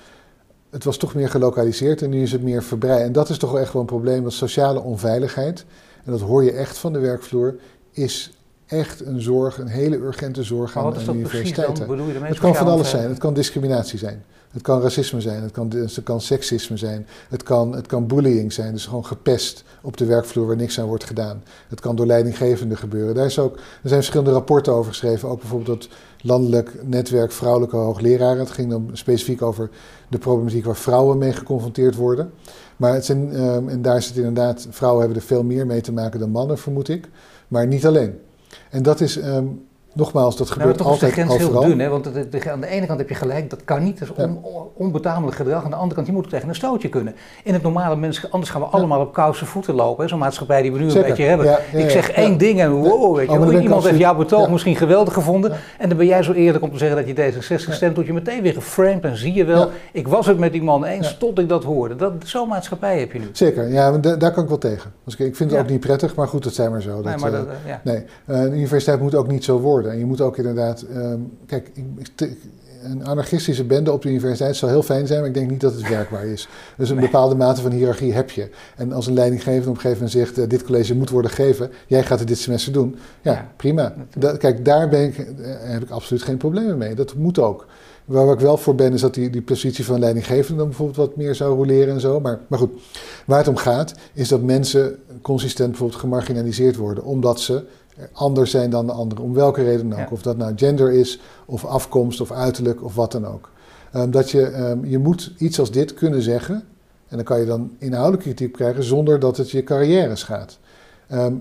het was toch meer gelokaliseerd en nu is het meer verbreid. En dat is toch wel echt wel een probleem, dat sociale onveiligheid, en dat hoor je echt van de werkvloer, is echt een zorg, een hele urgente zorg aan de universiteiten. Het kan van alles zijn. Het kan discriminatie zijn. Het kan racisme zijn. Het kan, het kan seksisme zijn. Het kan, het kan bullying zijn. Dus gewoon gepest op de werkvloer waar niks aan wordt gedaan. Het kan door leidinggevenden gebeuren. Daar, is ook, er zijn verschillende rapporten over geschreven. Ook bijvoorbeeld het landelijk netwerk vrouwelijke hoogleraren. Het ging dan specifiek over de problematiek waar vrouwen mee geconfronteerd worden. Maar het zijn, ehm, en daar zit inderdaad, vrouwen hebben er veel meer mee te maken dan mannen, vermoed ik. Maar niet alleen. En dat is ehm, Nogmaals, dat gebeurt nou, altijd is de grens heel dun, hè? want aan de ene kant heb je gelijk, dat kan niet, dat is on, onbetamelijk gedrag. Aan de andere kant, je moet tegen een stootje kunnen. In het normale mens, anders gaan we allemaal op kousen voeten lopen, zo'n maatschappij die we nu een beetje hebben. ik zeg één ding en wow, weet je, iemand heeft jouw betoog misschien geweldig gevonden. En dan ben jij zo eerlijk om te zeggen dat je D66 stemt, tot je meteen weer geframed en zie je wel, ik was het met die man eens tot ik dat hoorde. Dat, zo'n maatschappij heb je nu. Zeker, ja, daar kan ik wel tegen. Dus ik vind het ook niet prettig, maar goed, dat zijn maar zo. Dat, nee, maar dat, uh, nee. Uh, de universiteit moet ook niet zo worden. En je moet ook inderdaad. Um, kijk, een anarchistische bende op de universiteit zou heel fijn zijn, maar ik denk niet dat het werkbaar is. Dus een bepaalde mate van hiërarchie heb je. En als een leidinggevende op een gegeven moment zegt: uh, dit college moet worden gegeven, jij gaat het dit semester doen. Ja, prima. kijk, daar ben ik, uh, heb ik absoluut geen problemen mee. Dat moet ook. Waar ik wel voor ben, is dat die, die positie van leidinggevende dan bijvoorbeeld wat meer zou roleren en zo. Maar, maar goed, waar het om gaat, is dat mensen consistent bijvoorbeeld gemarginaliseerd worden, omdat ze anders zijn dan de anderen. Om welke reden dan ook. Of dat nou gender is, of afkomst, of uiterlijk, of wat dan ook. Um, dat je, um, je moet iets als dit kunnen zeggen. En dan kan je dan inhoudelijke kritiek krijgen zonder dat het je carrière schaadt. Ehm,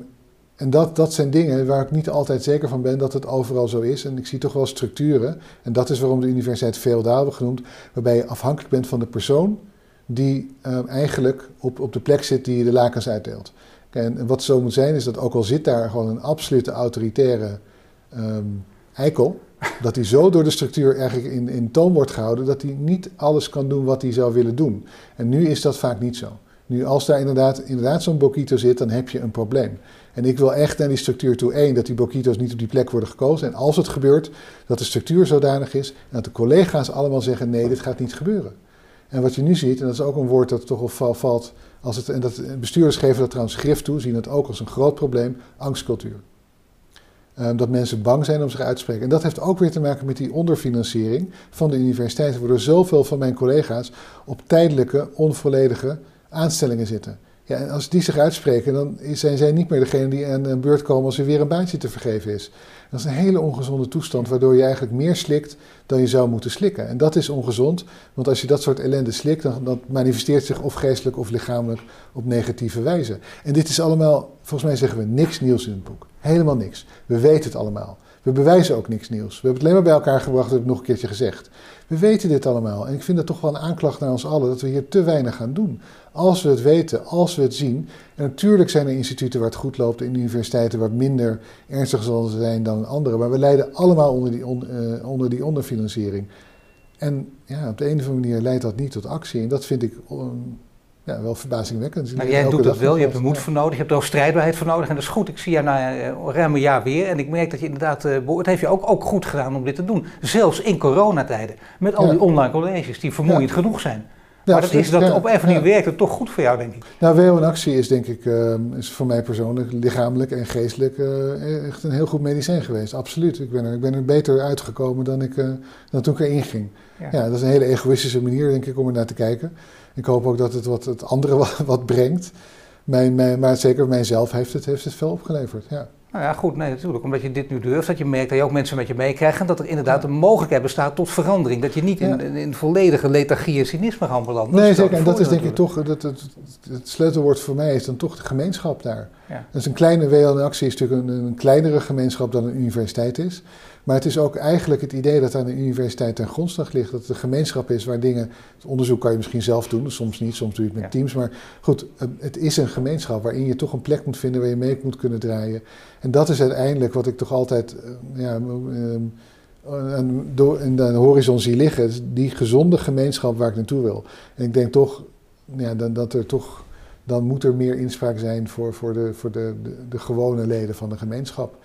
en dat, dat zijn dingen waar ik niet altijd zeker van ben dat het overal zo is. En ik zie toch wel structuren. En dat is waarom de universiteit feodaal wordt genoemd. Waarbij je afhankelijk bent van de persoon die ehm, eigenlijk op, op de plek zit die je de lakens uitdeelt. En wat zo moet zijn is dat ook al zit daar gewoon een absolute autoritaire um, eikel, dat hij zo door de structuur eigenlijk in, in toon wordt gehouden dat hij niet alles kan doen wat hij zou willen doen. En nu is dat vaak niet zo. Nu, als daar inderdaad, inderdaad zo'n Bokito zit, dan heb je een probleem. En ik wil echt naar die structuur toe. één, dat die Bokito's niet op die plek worden gekozen. En als het gebeurt, dat de structuur zodanig is en dat de collega's allemaal zeggen: nee, dit gaat niet gebeuren. En wat je nu ziet, en dat is ook een woord dat toch wel valt, als het, en dat, bestuurders geven dat trouwens grif toe, zien het ook als een groot probleem: angstcultuur. Um, dat mensen bang zijn om zich uit te spreken. En dat heeft ook weer te maken met die onderfinanciering van de universiteiten, waardoor zoveel van mijn collega's op tijdelijke, onvolledige aanstellingen zitten. Ja, en als die zich uitspreken, dan zijn zij niet meer degene die aan een beurt komen als er weer een baantje te vergeven is. Dat is een hele ongezonde toestand, waardoor je eigenlijk meer slikt dan je zou moeten slikken. En dat is ongezond, want als je dat soort ellende slikt, dan, dan manifesteert zich of geestelijk of lichamelijk op negatieve wijze. En dit is allemaal, volgens mij zeggen we niks nieuws in het boek. Helemaal niks. We weten het allemaal. We bewijzen ook niks nieuws. We hebben het alleen maar bij elkaar gebracht, dat heb ik nog een keertje gezegd. We weten dit allemaal. En ik vind het toch wel een aanklacht naar ons allen dat we hier te weinig gaan doen. Als we het weten, als we het zien. En natuurlijk zijn er instituten waar het goed loopt en universiteiten waar het minder ernstig zal zijn dan andere. Maar we lijden allemaal onder die, eh, onder die onderfinanciering. En ja, op de een of andere manier leidt dat niet tot actie. En dat vind ik ja, wel verbazingwekkend. Maar jij doet dat wel, je hebt er moed voor nodig, je hebt er ook strijdbaarheid voor nodig. En dat is goed, ik zie jou na uh, ruim een jaar weer. En ik merk dat je inderdaad, uh, het heeft je ook, ook goed gedaan om dit te doen. Zelfs in coronatijden, met al die online colleges die vermoeiend genoeg zijn. maar dat is dat op een of andere manier werkt het toch goed voor jou, denk ik. Nou, WO in actie is denk ik, uh, is voor mij persoonlijk, lichamelijk en geestelijk, echt een heel goed medicijn geweest. Absoluut. Ik ben er, ik ben er beter uitgekomen dan, ik, dan toen ik erin ging. Ja. dat is een hele egoïstische manier, denk ik, om er naar te kijken. Ik hoop ook dat het wat het andere [laughs] wat, brengt. Mijn, mijn, maar zeker mijzelf heeft het, heeft het veel opgeleverd. Ja. Nou ja, goed, nee, natuurlijk. Omdat je dit nu durft, dat je merkt dat je ook mensen met je meekrijgt en dat er inderdaad een mogelijkheid bestaat tot verandering. Dat je niet in, in, volledige lethargie en cynisme gaat belanden. Nee, zeker. En dat is denk ik toch, dat, het, het sleutelwoord voor mij is dan toch de gemeenschap daar. Ja. Dus een kleine WL-actie is natuurlijk een, een kleinere gemeenschap dan een universiteit is. Maar het is ook eigenlijk het idee dat aan de universiteit ten grondslag ligt. Dat het een gemeenschap is waar dingen. Het onderzoek kan je misschien zelf doen, soms niet, soms doe je het met teams. Maar goed, het is een gemeenschap waarin je toch een plek moet vinden waar je mee moet kunnen draaien. En dat is uiteindelijk wat ik toch altijd eh, ja, in de horizon zie liggen. Die gezonde gemeenschap waar ik naartoe wil. En ik denk toch ja, dat er toch. Dan moet er meer inspraak zijn voor, voor, de, voor de, de, de gewone leden van de gemeenschap.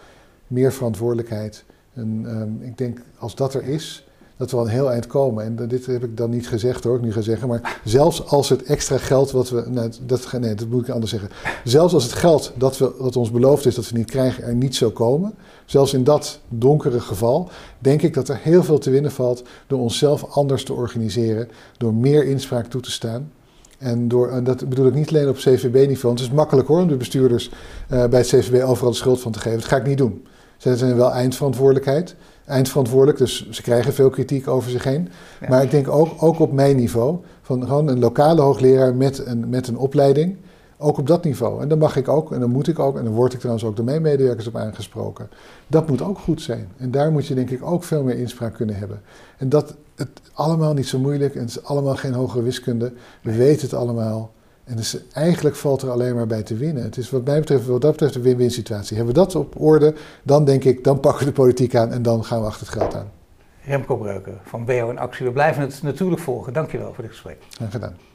Meer verantwoordelijkheid. En um, ik denk, als dat er is, dat we al een heel eind komen. En dit heb ik dan niet gezegd hoor, ik nu ga zeggen. Maar zelfs als het extra geld wat we. Nou, dat, nee, dat moet ik anders zeggen. Zelfs als het geld dat, we, dat ons beloofd is dat we niet krijgen, er niet zou komen. Zelfs in dat donkere geval, denk ik dat er heel veel te winnen valt door onszelf anders te organiseren. Door meer inspraak toe te staan. En, door, en dat bedoel ik niet alleen op CVB-niveau. Het is makkelijk hoor om de bestuurders uh, bij het CVB overal de schuld van te geven. Dat ga ik niet doen. Ze zijn wel eindverantwoordelijkheid. Eindverantwoordelijk, dus ze krijgen veel kritiek over zich heen. Maar ik denk ook, ook op mijn niveau, van gewoon een lokale hoogleraar met een, met een opleiding. Ook op dat niveau. En dan mag ik ook, en dan moet ik ook, en dan word ik trouwens ook door mijn medewerkers op aangesproken. Dat moet ook goed zijn. En daar moet je denk ik ook veel meer inspraak kunnen hebben. En dat het allemaal niet zo moeilijk en het is allemaal geen hogere wiskunde. We weten het allemaal. En dus eigenlijk valt er alleen maar bij te winnen. Het is wat mij betreft, wat dat betreft een win-win situatie. Hebben we dat op orde, dan denk ik, dan pakken we de politiek aan en dan gaan we achter het geld aan. Remco Breuken van BO in Actie. We blijven het natuurlijk volgen. Dankjewel voor dit gesprek. Graag gedaan.